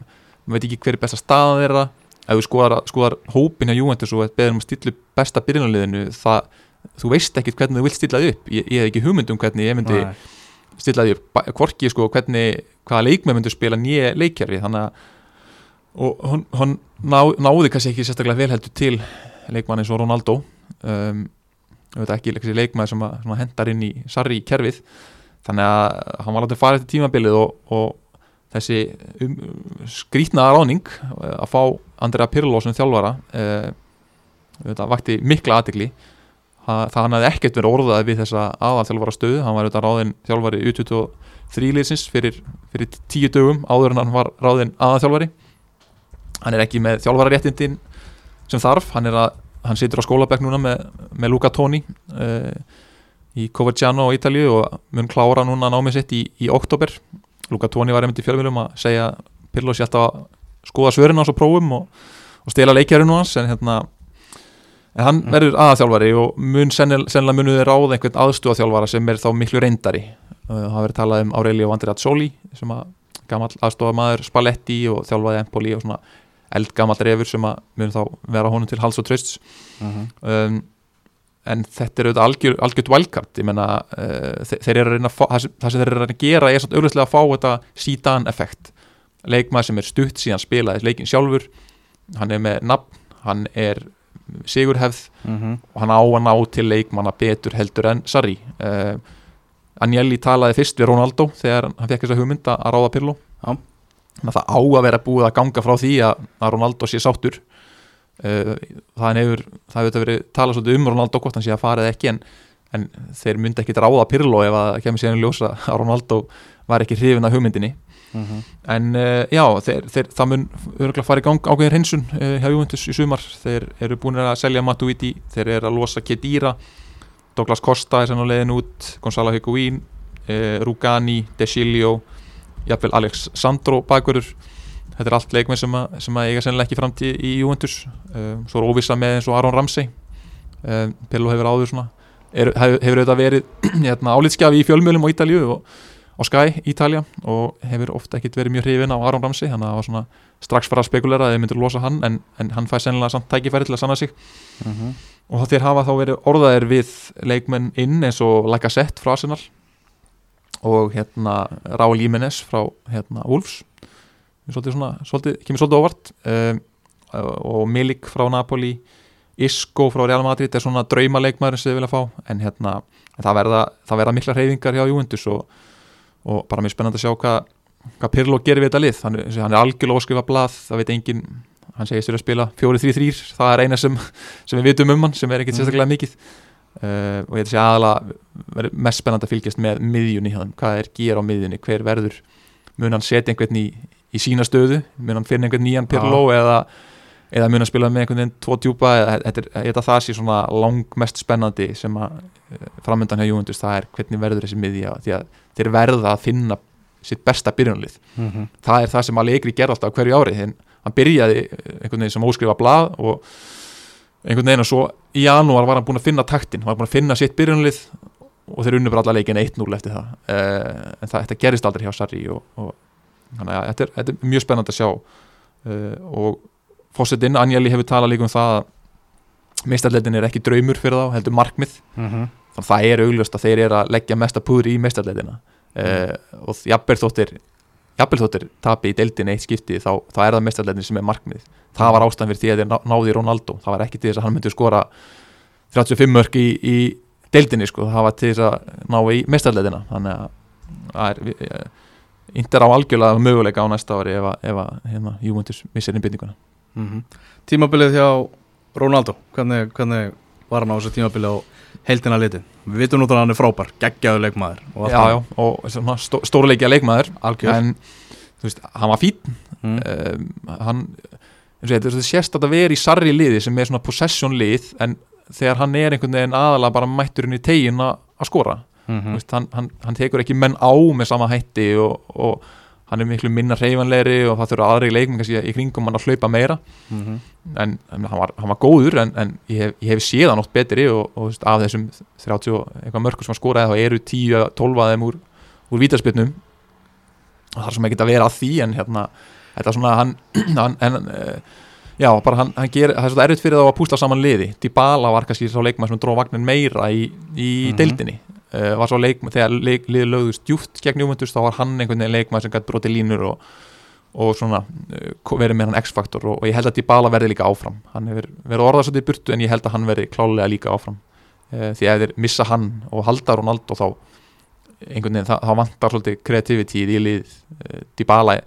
maður veit ekki hver er besta staða þeirra ef þú skoðar, skoðar hópin hjá Juventus og beður um að stilla besta byrjunarliðinu það, þú veist ekkert hvernig þú vilt stilla þið upp. Ég, ég hef ekki hugmynd um hvernig ég myndi Nei. stilla því upp, hvorki sko hvernig hvaða leikmenn myndu spila nýja leikjari. Þannig að og hún, hún ná, náði kannski ekki sérstaklega vel heldur til leikmann eins og Ronaldo. Um, ég veit ekki leikmann sem, að, sem að hendar inn í Sarri kerfið. Þannig að hann var látið að fara eftir tímabilið og, og þessi um, skrítna ráning að fá Andrea Pirlo sem þjálfara uh, vakti mikla aðtegli það, hann hafði ekkert verið orðað við þessa aðalþjálfara stöðu hann var auðvitað ráðinn þjálfari U23 liðsins fyrir, fyrir tíu dögum áður en hann var ráðinn aðalþjálfari. Hann er ekki með þjálfararéttindin sem þarf. Hann, að, hann situr á skólabekk núna með, með Luca Toni uh, í Coverciano á Ítalju og mun klára núna námið sitt í, í oktober Luca Toni var einmitt í fjölmjölum að segja Pirlo sé alltaf skoða svörin á svo prófum og, og stela leikjærinu hans en hérna en hann Mm. verður aðaþjálfari og mun sennilega, sennilega munu þeir ráða einhvern aðstúðaþjálfara sem er þá miklu reyndari. Uh, það verður talað um Aurelio Andreazzoli sem að gammal aðstofamaður Spalletti og þjálfaði Empoli og svona eldgammal refur sem að mun þá vera honum til hals og trösts um, en þetta er auðvitað algjör, algjört wildcard. Ég menna uh, þeir, þeir eru að reyna það, sem, þeir eru að reyna að gera er svona auðvitað að fá þetta sítan effekt leikmaður sem er stutt síðan spilaði leikin sjálfur. Hann er með nafn, hann er sigurhefð og hann á að ná til leikmanna betur heldur en Sarri. Uh, Agnelli talaði fyrst við Ronaldo þegar hann fekk þessa hugmynd að ráða Pirlo. Að það á að vera búið að ganga frá því að, að Ronaldo sé sáttur. Uh, það hefur hefur verið talað svolítið um Ronaldo hvort hann sé að fara eða ekki en, en þeir myndi ekki ráða Pirlo ef að kemur síðan í ljósa að Ronaldo var ekki hrifin af hugmyndinni en uh, já, þeir, þeir, það mun örgulega fara í gang ákveðin hinsun uh, hjá Juventus í sumar, þeir eru búin að selja Matuidi, þeir eru að losa Kedira Douglas Costa er senn á leiðin út Gonzalo Higuín uh, Rugani, De Chilio jafnvel Alex Sandro bakverður þetta er allt leikmenn sem, sem að eiga sennilega ekki framtíð í Juventus. Uh, svo er óvissa með eins og Aron Ramsey. Uh, Pirlo hefur áður svona er, hefur, hefur auðvitað verið hérna, álitskjafi í fjölmjölum á Ítalíu og á Sky Ítalja og hefur ofta ekkit verið mjög hrifin á Aron Ramsey þannig að það var svona strax fara að spekulera að þeir myndir losa hann en, en hann fæði sennilega samt tækifæri til að sanna sig. Og það þeir hafa þá verið orðaðir við leikmenn inn eins og Lacazette frá Arsenal og hérna Raúl Jiménez frá hérna Wolves. Svolítið svona, svolítið, kemur svolítið óvart. Um, og Milik frá Napoli Isco frá Real Madrid er svona draumaleikmaður sem þið vilja fá en hérna það verða, það verða mikla hreyfingar hjá Juventus og, og bara mjög spennandi að sjá hvað hvað Pirlo gerir við þetta lið. Hann, hann er algjörlega óskrifa blað, það veit engin hann segist þurfa að spila 4-3-3 það er eina sem, sem við vitum um hann sem er ekkit Mhm. sérstaklega mikið. Uh, og ég held að aðalega verður mest spennandi að fylgjast með miðjunni þeim, hvað er gýr á miðjunni, hver verður? Mun hann setja einhvern í, í sína stöðu? Mun hann finna einhvern nýjan Pirlo eða, eða mun hann spila með einhvern veginn tvo djúpa eða þetta að það sé svona langmest spennandi sem að uh, framöndan hjá Juventus, það er hvernig verður þessi miðja því að þeir verða að finna sitt besta byrjunlið það er það sem Allegri gerði alltaf á hverju ári þegar hann byrjaði eh, einhvern veginn sem óskrifa blað og einhvern veginn og svo í janúar var hann búinn að finna taktin var búinn að finna sitt byrjunlið og þeir unnu bara alla leikin 1-0 eftir það. Uh, en það, þetta gerist aldrei hjá Sarri og, og þannig að þetta er, þetta er mjög spennandi að sjá. Og fósettinn, Anjali hefur talað líka um það að meistarleitin er ekki draumur fyrir þá, heldur markmið. Þannig að það er augljóst að þeir eru að leggja mesta púður í meistarleitina uh, og jafnvel þóttir jafnvel þóttir tapi í deildin eitt skipti þá, þá er það meistarleitin sem er markmið. Það var ástæðan fyrir því að þeir ná- náðu í Ronaldo. Það var ekki til þess að hann myndi skora 35 mörg í, í deildinni sko. það var til þess að ná í meistarleitina þannig að það er við- eh, á algjörlega möguleika á næsta ári ef að, ef að hérna, Missir innbytninguna Tímabilið hjá Ronaldo hvernig, hvernig var hann á þessu tímabili á heildina litin Við vitum náttúrulega að hann er frábær, geggjaður leikmaður og já, já, og stó, stórleikja leikmaður Algjör. en þú veist, hann var fín mm. um, hann eins og þetta sést að það veri í sarri liði sem er svona possession lið en þegar hann er einhvern veginn aðalega bara mætturinn í tegin að skora. Mm Þú veist, hann, hann, hann tekur ekki menn á með sama hætti og, og hann er miklu minna reyfanlegri og það þurfa aðri leikmenn kannski í kringum hann að hlaupa meira -hmm. en, en hann, var, hann var góður en, en ég, hef, ég hef séð hann oft betri og, og veist, af þessum 30 og eitthvað mörgur sem hann skoraði þá eru 10-12 að þeim úr, úr vítaspilnum og það er sem ekki að vera að því en hérna, þetta er svona hann, hann en, uh, já, bara hann, hann ger, það er svona erfitt fyrir þá að púsla saman liði Dybala var kannski sá leikmann sem dró vagnin meira í, í Mhm. deildinni uh, var svo leikmann, þegar leik, liði lögðust djúft gegn Júventus þá var hann einhvern veginn leikmann sem gætt broti línur og, og svona uh, verið með hann X-faktor og, og ég held að Dybala verði líka áfram. Hann hefur verið í burtu en ég held að hann verði klálega líka áfram. Uh, því að þeir missa hann og halda Ronaldo þá einhvern veginn, það vantar svolítið kreativity í lið Dybala.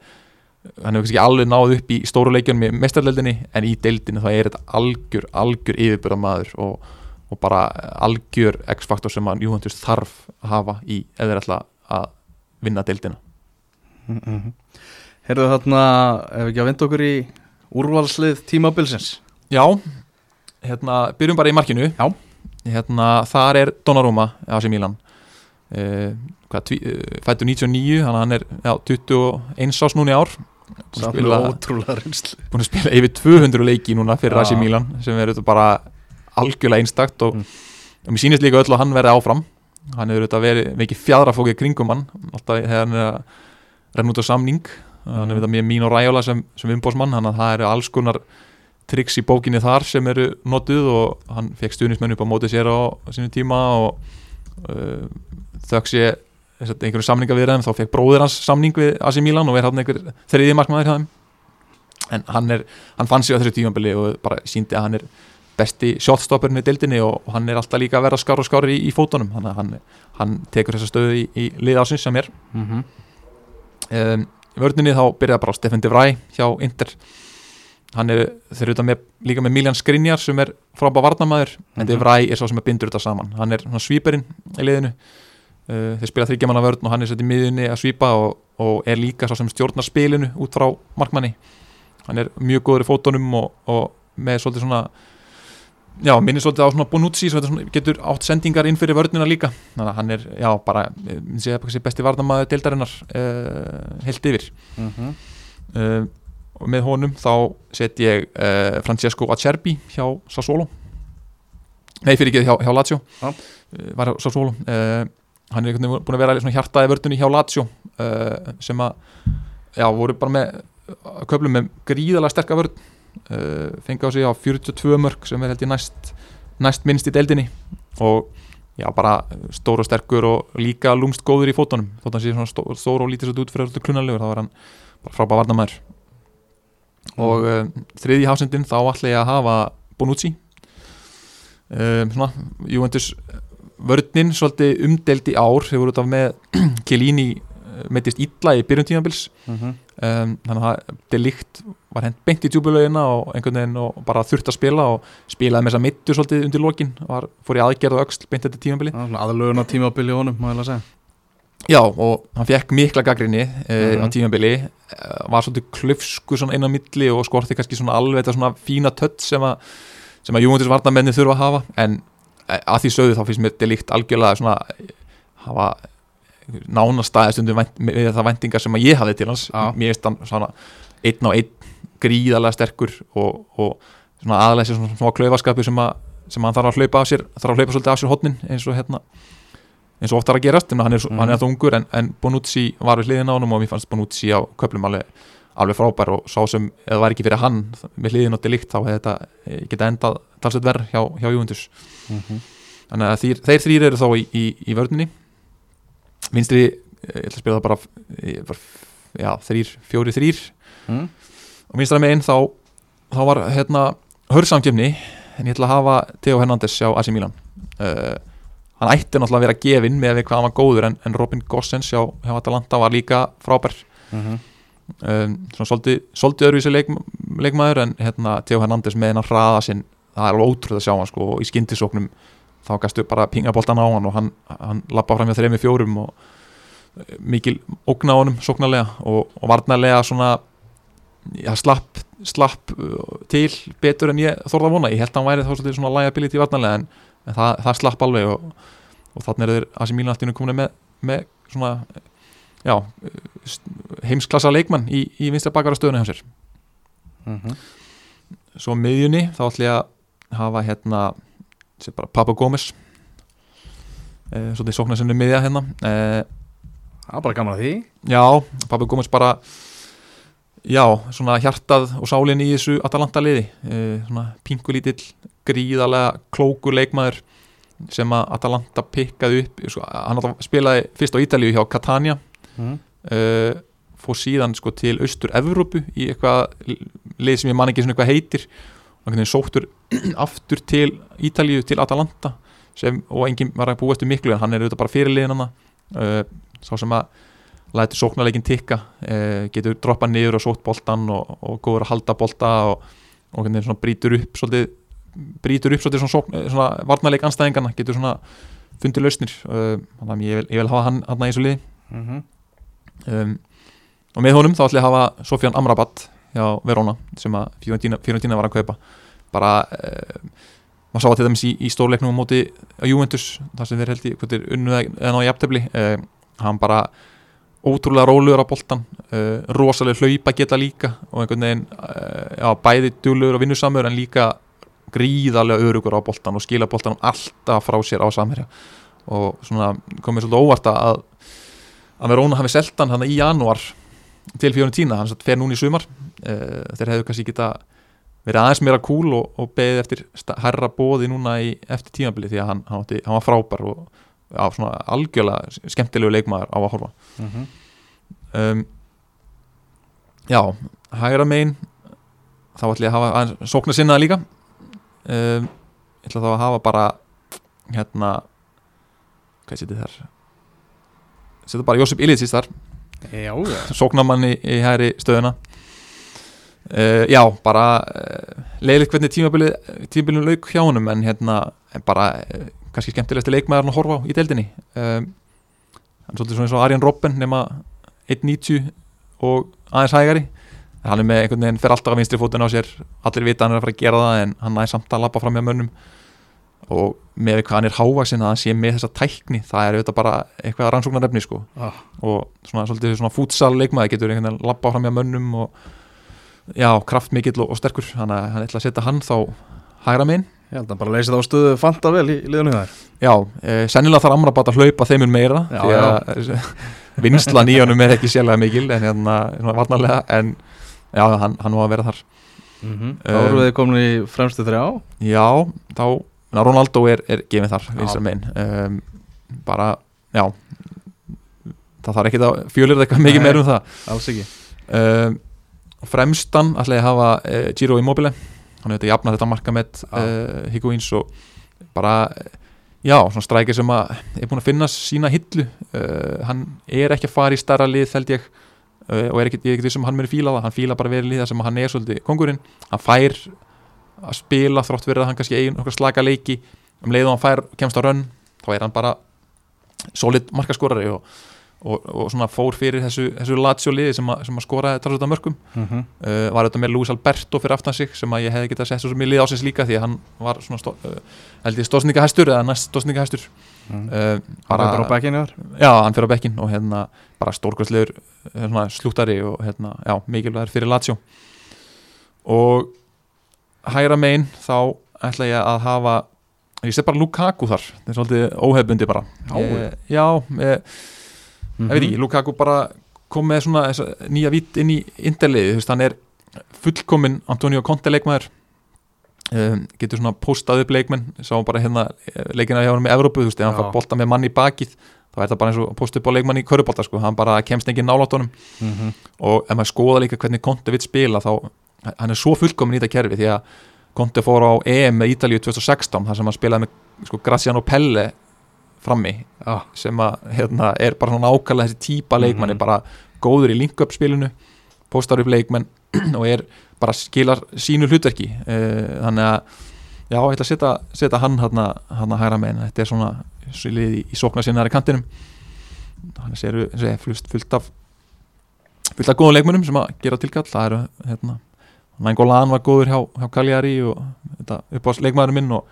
Hann hefur kannski alveg náð upp í stóru leikjunum í mestarleldinni en í deildinu þá er þetta algjör, algjör yfirbyrða maður og, og bara algjör X-faktor sem að Juventus þarf að hafa í þeir ætla að vinna deildina Mm -hmm. Heyrðu þarna, ef ekki að vinda okkur í úrvalslið tímabilsins Já, hérna, byrjum bara í markinu Já. hérna, þar er Donnarumma AC Milan hvað, tví, uh, fættur 99 þannig að hann er já, 21 ás núna í ár búinn að spila, búin að spila yfir 200 leiki núna fyrir. AC Milan sem er bara algjörlega einstakt og, Mm. og mér sýnist líka öll að hann verði áfram. Hann hefur auðvitað verið mikið fjadrafókið kringum hann alltaf þegar hann er að renna út á samning. Hann er við það með mín og ræjóla sem, sem umbósmann þannig að það eru alls konar triks í bókinni þar sem eru notuð og hann fekk stuðnismenn upp á móti sér á sínu tíma og uh, þess að einhverju samninga við þeim þá fekk bróðir hans samning við AC Milan og er hann einhver þriði markmaður hjá þeim. En hann, er, hann fann sig á þessu tímabili og bara síndi að hann er besti shotstopperinn í dildinni og hann er alltaf líka að vera skár og skár í, í fótunum. Þannig að hann, hann tekur þessa stöðu í, í lið ásins sem er mm -hmm. um, í vörninni þá byrjaði bara Stefan De Vrij hjá Inter. Hann er, eru þetta með, líka með Miljan Skrinjar sem er frábæð varnamæður en De Mhm. Vrij er svo sem er bindur þetta saman. Hann er svíperinn í liðinu. Uh, þeir spila þryggjamanna vörn og hann er sett í miðunni að svípa og, og er líka svo sem stjórnar spilinu út frá markmanni. Hann er mjög góður í fótunum og, og með svolítið svona já, minnir svolítið á svona Bonucci svona, getur átt sendingar inn fyrir vörnina líka. Þannig að hann er, já, bara eh, þessi besti varnamæður deildarinnar uh, heilt yfir. Mhm. uh, og með honum þá set ég uh, Francesco Acerbi hjá Sassuolo. Nei fyrir ekki hjá, hjá Lazio. Uh, var uh, hann er búin að vera hjartaði vördunni hjá Lazio sem að já, voru bara með köflum með gríðalega sterka vörn fengi á sig á 42 mörg sem er held ég næst, næst minnst í deildinni. Og já bara stór og sterkur og líka lúmst góður í fótunum. Þótt hann sé svona stór, og lítið svo út fyrir alltaf klunalegur þá var hann bara frábæð varnamæður og uh, þriði hafsendin þá ætla ég að hafa Bonucci. Um, svona, Juventus vörninn svolítið umdelt í ár. Hefur út af með uh, meittist illa í byrjun tímabils. Mhm. um, þannig að það líkt var hent beint í djúbulöginna og einhvern veginn og bara þurft að spila og spilaði með þess að mittu svolítið undir lokin. Var, fór í aðgerð og öxl beint þetta á tímabili í honum, má ég alveg segja. Já, og hann fekk mikla gaggrinni uh, Mhm. á tímabili. Uh, var svolítið klöfsku svona inn á milli og skorti kannski svona alveg þetta svona fína tött sem að sem að Júmundis varnamenni þurfa að hafa. En eh, að því sögðu þá finnst mér líkt algjörlega svona eh, hafa nánastæði stundum með það væntingar sem ég hafði til hans Já. mér finnst hann svona einn á einn gríðalega sterkur og, og svona sér svona smá klaufaskapu sem sem hann þarf að hlaupa af sér þarf að hlaupa svolítið af sér hotnin eins og hérna eins og oftar að gerast, en hann er, mm. hann er alltaf ungur en, en Bonucci var við hliðin á honum og mér fannst Bonucci á köplum alveg, alveg frábær og sá sem, ef það var ekki fyrir hann við hliðin átti líkt, þá hefði þetta eh, geta endað talsveit verð hjá, hjá Juventus Mhm. þannig að þýr, þeir þrýr eru þá í, í, í vörninni vinstri, eh, ég ætla að spila það bara, eh, bara já, þrýr, fjóri þrýr Mm. og vinstra meginn þá þá var hérna hörsamkjöfni en ég ætla að hafa Theo Hernandez hjá AC Milan uh, hann ætti náttúrulega að vera gefinn með við hvað hann var góður en, en Robin Gossens hjá Atalanta var líka frábær Mhm. um, svona svolítið, svolítið öðruvísi leik, leikmaður en hérna Theo Hernandez með hennar hraða sinn það er alveg ótrúð að sjá hann sko í skyndisóknum þá gastu bara pingaboltan á hann og hann, hann lappa fram með þrejum fjórum og eh, mikil ógna á honum sóknarlega og, og varnarlega svona já, slapp, slapp uh, til betur en ég þorða að vona ég held að hann væri þá svolítið svona liability varnarlega en, en það, það slapp alveg og, og þannig er þeir sem Mílan alltaf komin með, með svona já, heimsklassa leikmann í, í vinstra bakvara stöðuna hjá sér Mhm. svo miðjunni þá ætlum ég að hafa hérna sem bara Papa Gómez. Eh, svolítið sóknar sinni miðja hérna. Eh, Það er bara gaman að því. já, Papa Gómez bara já, svona hjartað og sálinn í þessu Atalanta liði eh, svona pingulítill, gríðalega klókur leikmaður sem að Atalanta pikkaði upp. Sko, hann spilaði fyrst á Ítalíu hjá Catania. Mhm. uh, fór síðan sko til austur Evrópu í eitthvað lið sem ég man ekki svona eitthvað heitir veginn sóttur aftur til Ítalíu til Atalanta sem, og enginn var að búast um miklu en hann er auðvitað bara fyrirliðin hann uh, sá sem að lætur sóknarleikin tikka uh, getur droppað niður og sótt boltan og, og góður að halda bolta og, og svona brýtur upp svolítið brýtur upp svolítið svona, sókn, svona varnarleik anstæðingana getur svona fundið lausnir. Uh, þannig að ég vil, ég vil hafa hann hann í þessu liði. Mhm. um, og með honum þá ætlum ég að hafa Sofjan Amrabat hjá Verona sem að Fiorentina, var að kaupa. Bara uh, maður sá að til dæmis í, í stórleiknum á móti á Juventus þar sem þeir held í þeir unnuð en á jafntefli. Uh, hann bara ótrúlega róluður á boltan uh, rosalega hlaupa geta líka og einhvern veginn uh, já, bæði djúluður og vinnusamur en líka gríðarlega örugur á boltan og skila boltanum alltaf frá sér á samherja. Og svona komið svolítið óvart að að Verona hafi seltan hann í janúar til Fiorentina, hann satt fer núna í sumar. Uh, þeir hefðu kannski geta verið aðeins meira cool og, og beðið eftir hærra bóði núna í, eftir tímabili því að hann, hann, átti, hann var frábær og já, svona algjörlega skemmtilegu leikmaður á að horfa. Mhm. um, Já, hægra megin þá ætla ég að hafa aðeins sókna sinna líka. Um, ég ætla þá að hafa bara hérna hvað setið þar? Setja bara Jósef Ilitsís þar Já, já. Sóknamann í, hægri stöðuna. Uh, Já, bara uh, leiðilegt hvernig tímabilið lauk hjá honum en hérna en bara uh, kannski skemmtilegasti leikmaður að horfa á í deildinni. Um, hann er svolítið svona eins og Arjan Robben nema 1.90 og aðeins hægari. Hann er með einhvern veginn, fer alltaf á vinstri fótinn á sér. Allir vita hann er að fara að gera það en hann næði samt að lappa fram hjá mönnum og með hvað hann er hávaxinn að hann sé með þessa tækni, það er auðvitað bara eitthvað rannsóknarefni sko. Ah, og svona svolítið svona fútsal leikmaði getur einhvern veginn að labba fram hjá mönnum og já, kraftmikill og, og sterkur. Þannig að hann ætla að setja hann þá hægra minn Ég held að bara leysi það á stöðu fanta vel í liðinu þær já, e, sennilega þarf Amrabat að hlaupa þeimur meira Já, því að vinslan í honum er ekki sérlega mikil en hérna, svona varnarlega en já, hann, hann var að vera þar. Mm -hmm. Þá erum við komin í fremstu þrjá. Já, þá, na, Ronaldo er, er gefið þar, um, bara, já. Það þarf ekki að fjölir eitthvað mikið Nei. meira um það. Alls ekki. Uh, fremstan ætla ég að hafa uh, Giro Immobile. Hann hefur þetta jafnað þetta marka með uh, Higuins og bara eh, já, svona strækir sem að er búin að finna sína hillu. Uh, hann er ekki að fara í starra lið held ég og er ekki, því sem hann muni fíla það. Hann fíla bara verið liða sem hann er svolítið kongurinn hann fær að spila þrótt verið að hann kannski eigin okkar slaka leiki. Um leið og hann fær, kemst á rönn þá er hann bara solid markaskorari og, og, og svona fór fyrir þessu, þessu Lazio liði sem, sem að skoraði talsvölda mörgum mm -hmm. uh, var þetta með Luis Alberto fyrir aftan sig sem að ég hefði getað sett svo í lið ásins líka því að hann var svona stó, uh, held ég stóðsningahæstur eða næst stóðsningahæstur mm. uh, Bara bara á bekkinu þar já, hann fyrir á bekkin og hérna bara stórkvæslegur svona, slúttari og hérna, já, mikilvægur fyrir Lazio. Og hægra megin þá ætla ég að hafa ég set bara Lukaku þar. Það er svolítið óhefbundi bara. Ég, já, ég, mm ég veit ekki, Lukaku bara kom með svona nýja vitt inn í veist, hann er fullkominn Antonio Conte leikmaður. Um, getur svona postað upp leikmenn, sá bara hérna eh, leikina hjá hann með Evrópu, þú veist, ef hann Já. fær bolta með mann í bakið, þá er það bara eins og að posta upp á leikmann í körubolta, sko, hann bara kemst engin nálátt honum. -hmm. og ef maður skoða líka hvernig Conte vill spila þá, hann er svo fullkominn í þetta kerfi því að Conte fór á EM með Ítalíu 2016, þar sem hann spilaði með sko, Graziano Pelle frammi Já, sem að hérna, er bara svona ákvæmlega þessi típa leikmann Mhm. er bara góður í link-up spilinu postar upp leikmenn og er bara skilar sínu hlutverki. Uh, þannig að já, ég ætla að setja, setja hann hérna, hérna hægra megin, þetta er svona svolítið í, í sóknar sinnaðari kantinum. Þannig séru sé, fullt, fullt af fullt af góðum leikmennum sem að gera tilkall. Það eru hérna Nangolan var góður hjá, hjá Cagliari og þetta upp á leikmaðurinn minn og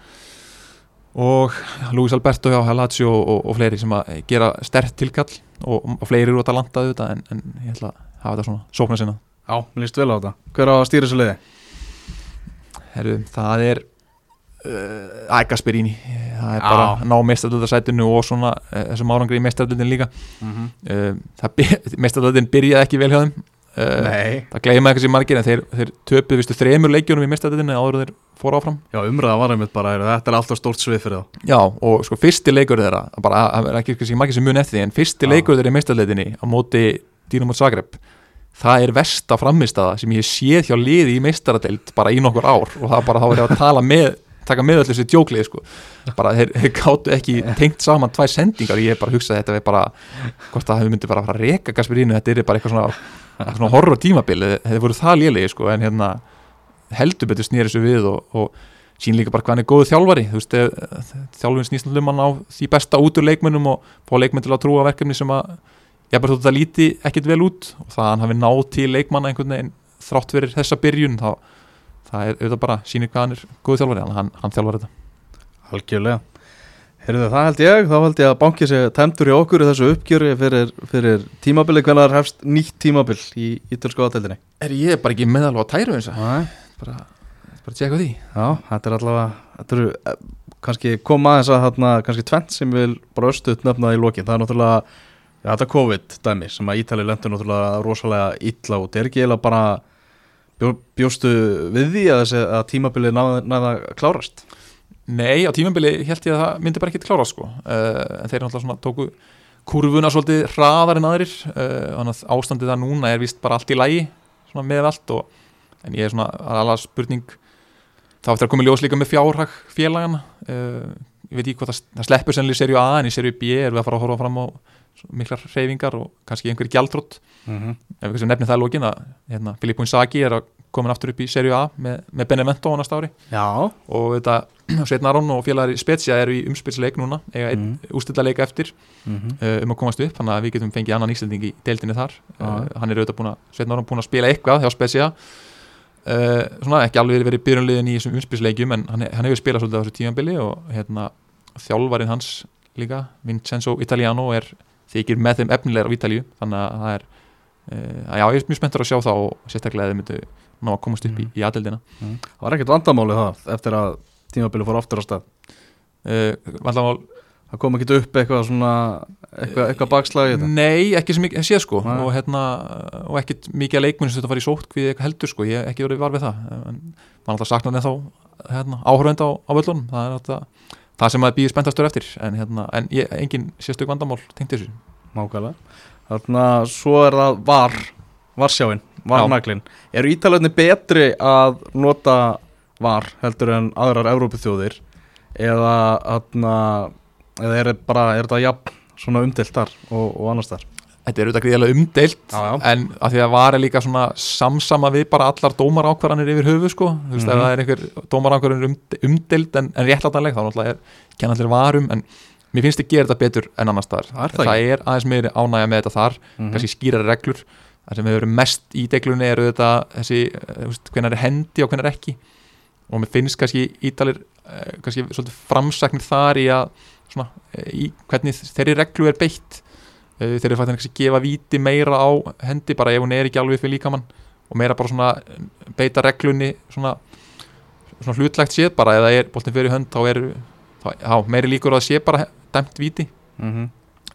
og Luis Alberto hjá Lazio og, og fleiri sem að gera stert tilkall og, og fleiri eru út að landa þetta en, en ég ætla að hafa þetta svona sóknar sinna já, mér líst vel á þetta Hver á að stýra þessu liði? Herru, það er uh, Æ, Gasperini það er Já. bara að ná meistardöldasætinu og svona uh, þessum árangri í meistardöldin líka Mm -hmm. uh, meistardöldin byrjaði ekki vel hjá þeim Nei. það gleyma eitthvað sem margir en þeir, þeir töpuð vistu þremur leikjunum í meistardöldinni áður þeir fóru áfram. Já, umræða var einmitt bara, heyrðu, þetta er alltaf stórt svið fyrir þá. Já, og sko fyrsti leikur þeirra bara, það er ekki kannski margir sem mun eftir því en fyrsti Já. leikur þeirra í meistarleitinni á móti Dínamót Zagreb það er versta framistaða sem ég séð hjá liði í meistaradeild bara í nokkur ár. Og það er bara þá er ég að tala með taka með öllu þessi djóklið sko. Bara þeir, þeir gáttu ekki tengt saman tvær sendingar. Ég hef bara hugsað að þetta er bara hvort að þau myndi bara fara að reka Gasperínu þetta er bara eitthvað svona, svona horror tímabil þeir voru það lélegi sko en hérna heldur betur snýri þessu við og, og sín líka bara hvað hann er góðu þjálfari. Þú veist, eh, þjálfin snýst um hann á því besta út úr leikmennum og fá leikmenn til að trúa verkefni sem að ég bara þótt að það líti ekkit vel út og það að hann hafi náð til leikmanna einhvern veginn þrátt fyrir þessa byrjun þá það er auðvitað bara sýnir hvað hann er góðu þjálfari hann, hann þjálfar þetta. Algjörlega Heyrðu það held ég, þá held ég að bankið sé tæmtur í okkur í þessu uppgjöri fyrir, fyrir tímabili, hvernig það hefst nýtt tímabil í ítölsku áteldinni Er ég bara ekki meðal á tæru eins og Nei, bara bara tjekka því. Já, þetta er allavega þetta eru eh, kannski koma aðeins að þarna kannski tvent sem vil bara östuð nefna í lokin, það er náttúrulega ja, þetta COVID dæmi sem að Ítali lendur náttúrulega rosalega illa út, er ekki eiginlega bara bjó, bjóstu við því að, að tímabilið náða klárast? Nei, á tímambili held ég að það myndi bara ekki klára sko. Uh, en þeir náttúrulega svona tóku kurvuna svolítið hraðar en aðrir uh, þannig að ástandið það núna er vist bara allt í lægi svona með allt og, en ég er svona alveg spurning þá eftir að koma ljós líka með fjárhag félagana uh, ég veit ekki hvað það, það sleppur sennilega í serju A en í serju B erum við að fara að horfa fram á miklar reyfingar og kannski einhverjir gjaldrótt Mm -hmm. ef við nefnum það lókin að hérna, Filip Inzaghi er að komin aftur upp í serju A með, með Benevento á næsta ári Já, og þetta Sveitn Aron og félagar í Spezia eru í umspilsleik núna eiga einn mm. ústildaleika eftir mm -hmm. um að komast upp þannig að við getum fengið annan íslending í deildinni þar Já. uh, hann er auðvitað búin að Sveitn Aron búin að spila eitthvað hjá Spezia uh, svona ekki alveg verið byrjunliðin í þessum umspilsleikjum en hann, hann hefur spilað svolítið á þessu tímanbili og hérna þjálfarinn hans líka Vincenzo Italiano er þykir með þeim efnilegar á Ítalíu þannig að það er uh, já, ég er mjög spenntur að sjá það og sérstaklega að þið myndu ná að komast upp í, Mhm. í aðeldina það var ekkert vandamálið það eftir að tímabilið fór aftur á stað. Uh, vandamál það kom ekki upp eitthvað svona eitthvað, eitthvað bakslag í þetta? Nei, ekki sem ég sé sko Nei. og, hérna, og ekkit mikið leikmunni sem þetta var í sótt við eitthvað heldur sko, ég hef ekki verið var við það en maður alltaf saknar þá hérna, áhörvend á, á völlunum. Það er alltaf, það sem maður býður spenntastur eftir en, hérna, en ég, engin sérstök vandamál tengt þessu. Mákvæðlega Þannig að svo er það var Varsjáin, varnaglin Eru ítalöfni betri að nota var heldur en aðrar Evrópuþjóðir? Eða, atna, eða er, bara, er þetta jafn svona umdelt þar og, og annars þar Þetta er auðvitað gríðarlega umdeilt Já, já. en að því að var er líka svona samsama við bara allar dómarákvarðanir yfir höfu sko, þú veist, Mhm. ef það er einhver dómarákvarðanir umd, umdeild en, en réttlætanleg þá náttúrulega er kennallir varum en mér finnst ég gera þetta betur en annars staðar. Það er það það er aðeins meiri ánægja með þetta þar Mhm. kannski skýrari reglur það sem hefur verið mest í deglunni eru þetta þessi, eh, hvenær er hendi og hvenær ekki. Og mér finnst kannski ítalir eh, kannski svolítið framsaknir þar í að svona, eh, í hvernig þeirri reglu er beitt. Þeir eru fættin kannski gefa víti meira á hendi bara ef hún er ekki alveg fyrir líkamann og meira bara svona beita reglunni svona, svona hlutlegt séð bara. Það er boltin fyrir hönd þá er meiri líkur að sé bara dæmt víti. Mhm.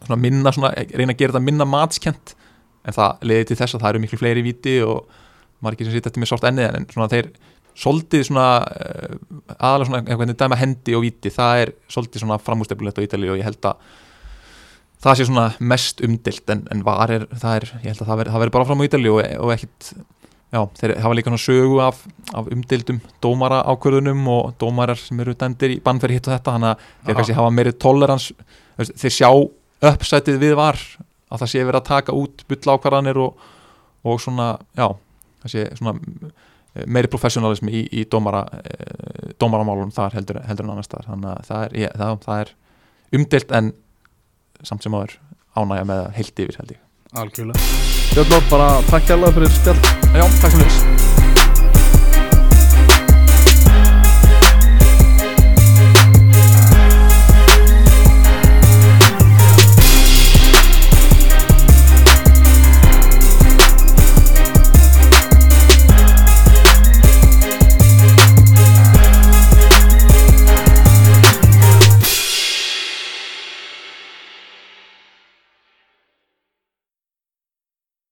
svona minna, svona, reyna að gera þetta minna matskent en það leiði til þess að það eru miklu fleiri víti og ekki sem sitt eftir með sátt ennið en svona þeir svolítið svona uh, aðalega svona einhvern veginn dæma hendi og víti það er svolítið svona framústefnulegt á Ítali og ég held að það sé svona mest umdilt en, en var er, það er, ég held að það veri, það veri bara fram á Ítali og, og ekkit já, þeir hafa líka svona sögu af, af umdildum dómara ákvörðunum og dómarar sem eru dæmdir í bannferði hitt og þetta þannig að þeir kannski hafa meiri tolerans þeir sjá uppsætið við var að það sé verið að taka út bulla ákvarðanir og, og svona já, það sé svona eh, meiri professionalismi í, í dómara e, dómaramálunum þar heldur, heldur en annars þar þannig að það er, ég, það, það er umdilt en samt sem áður ánægja með heilt yfir held ég. Algjörlega. Björn Lótt, bara takk hérlega fyrir spjall Já, takk sem þess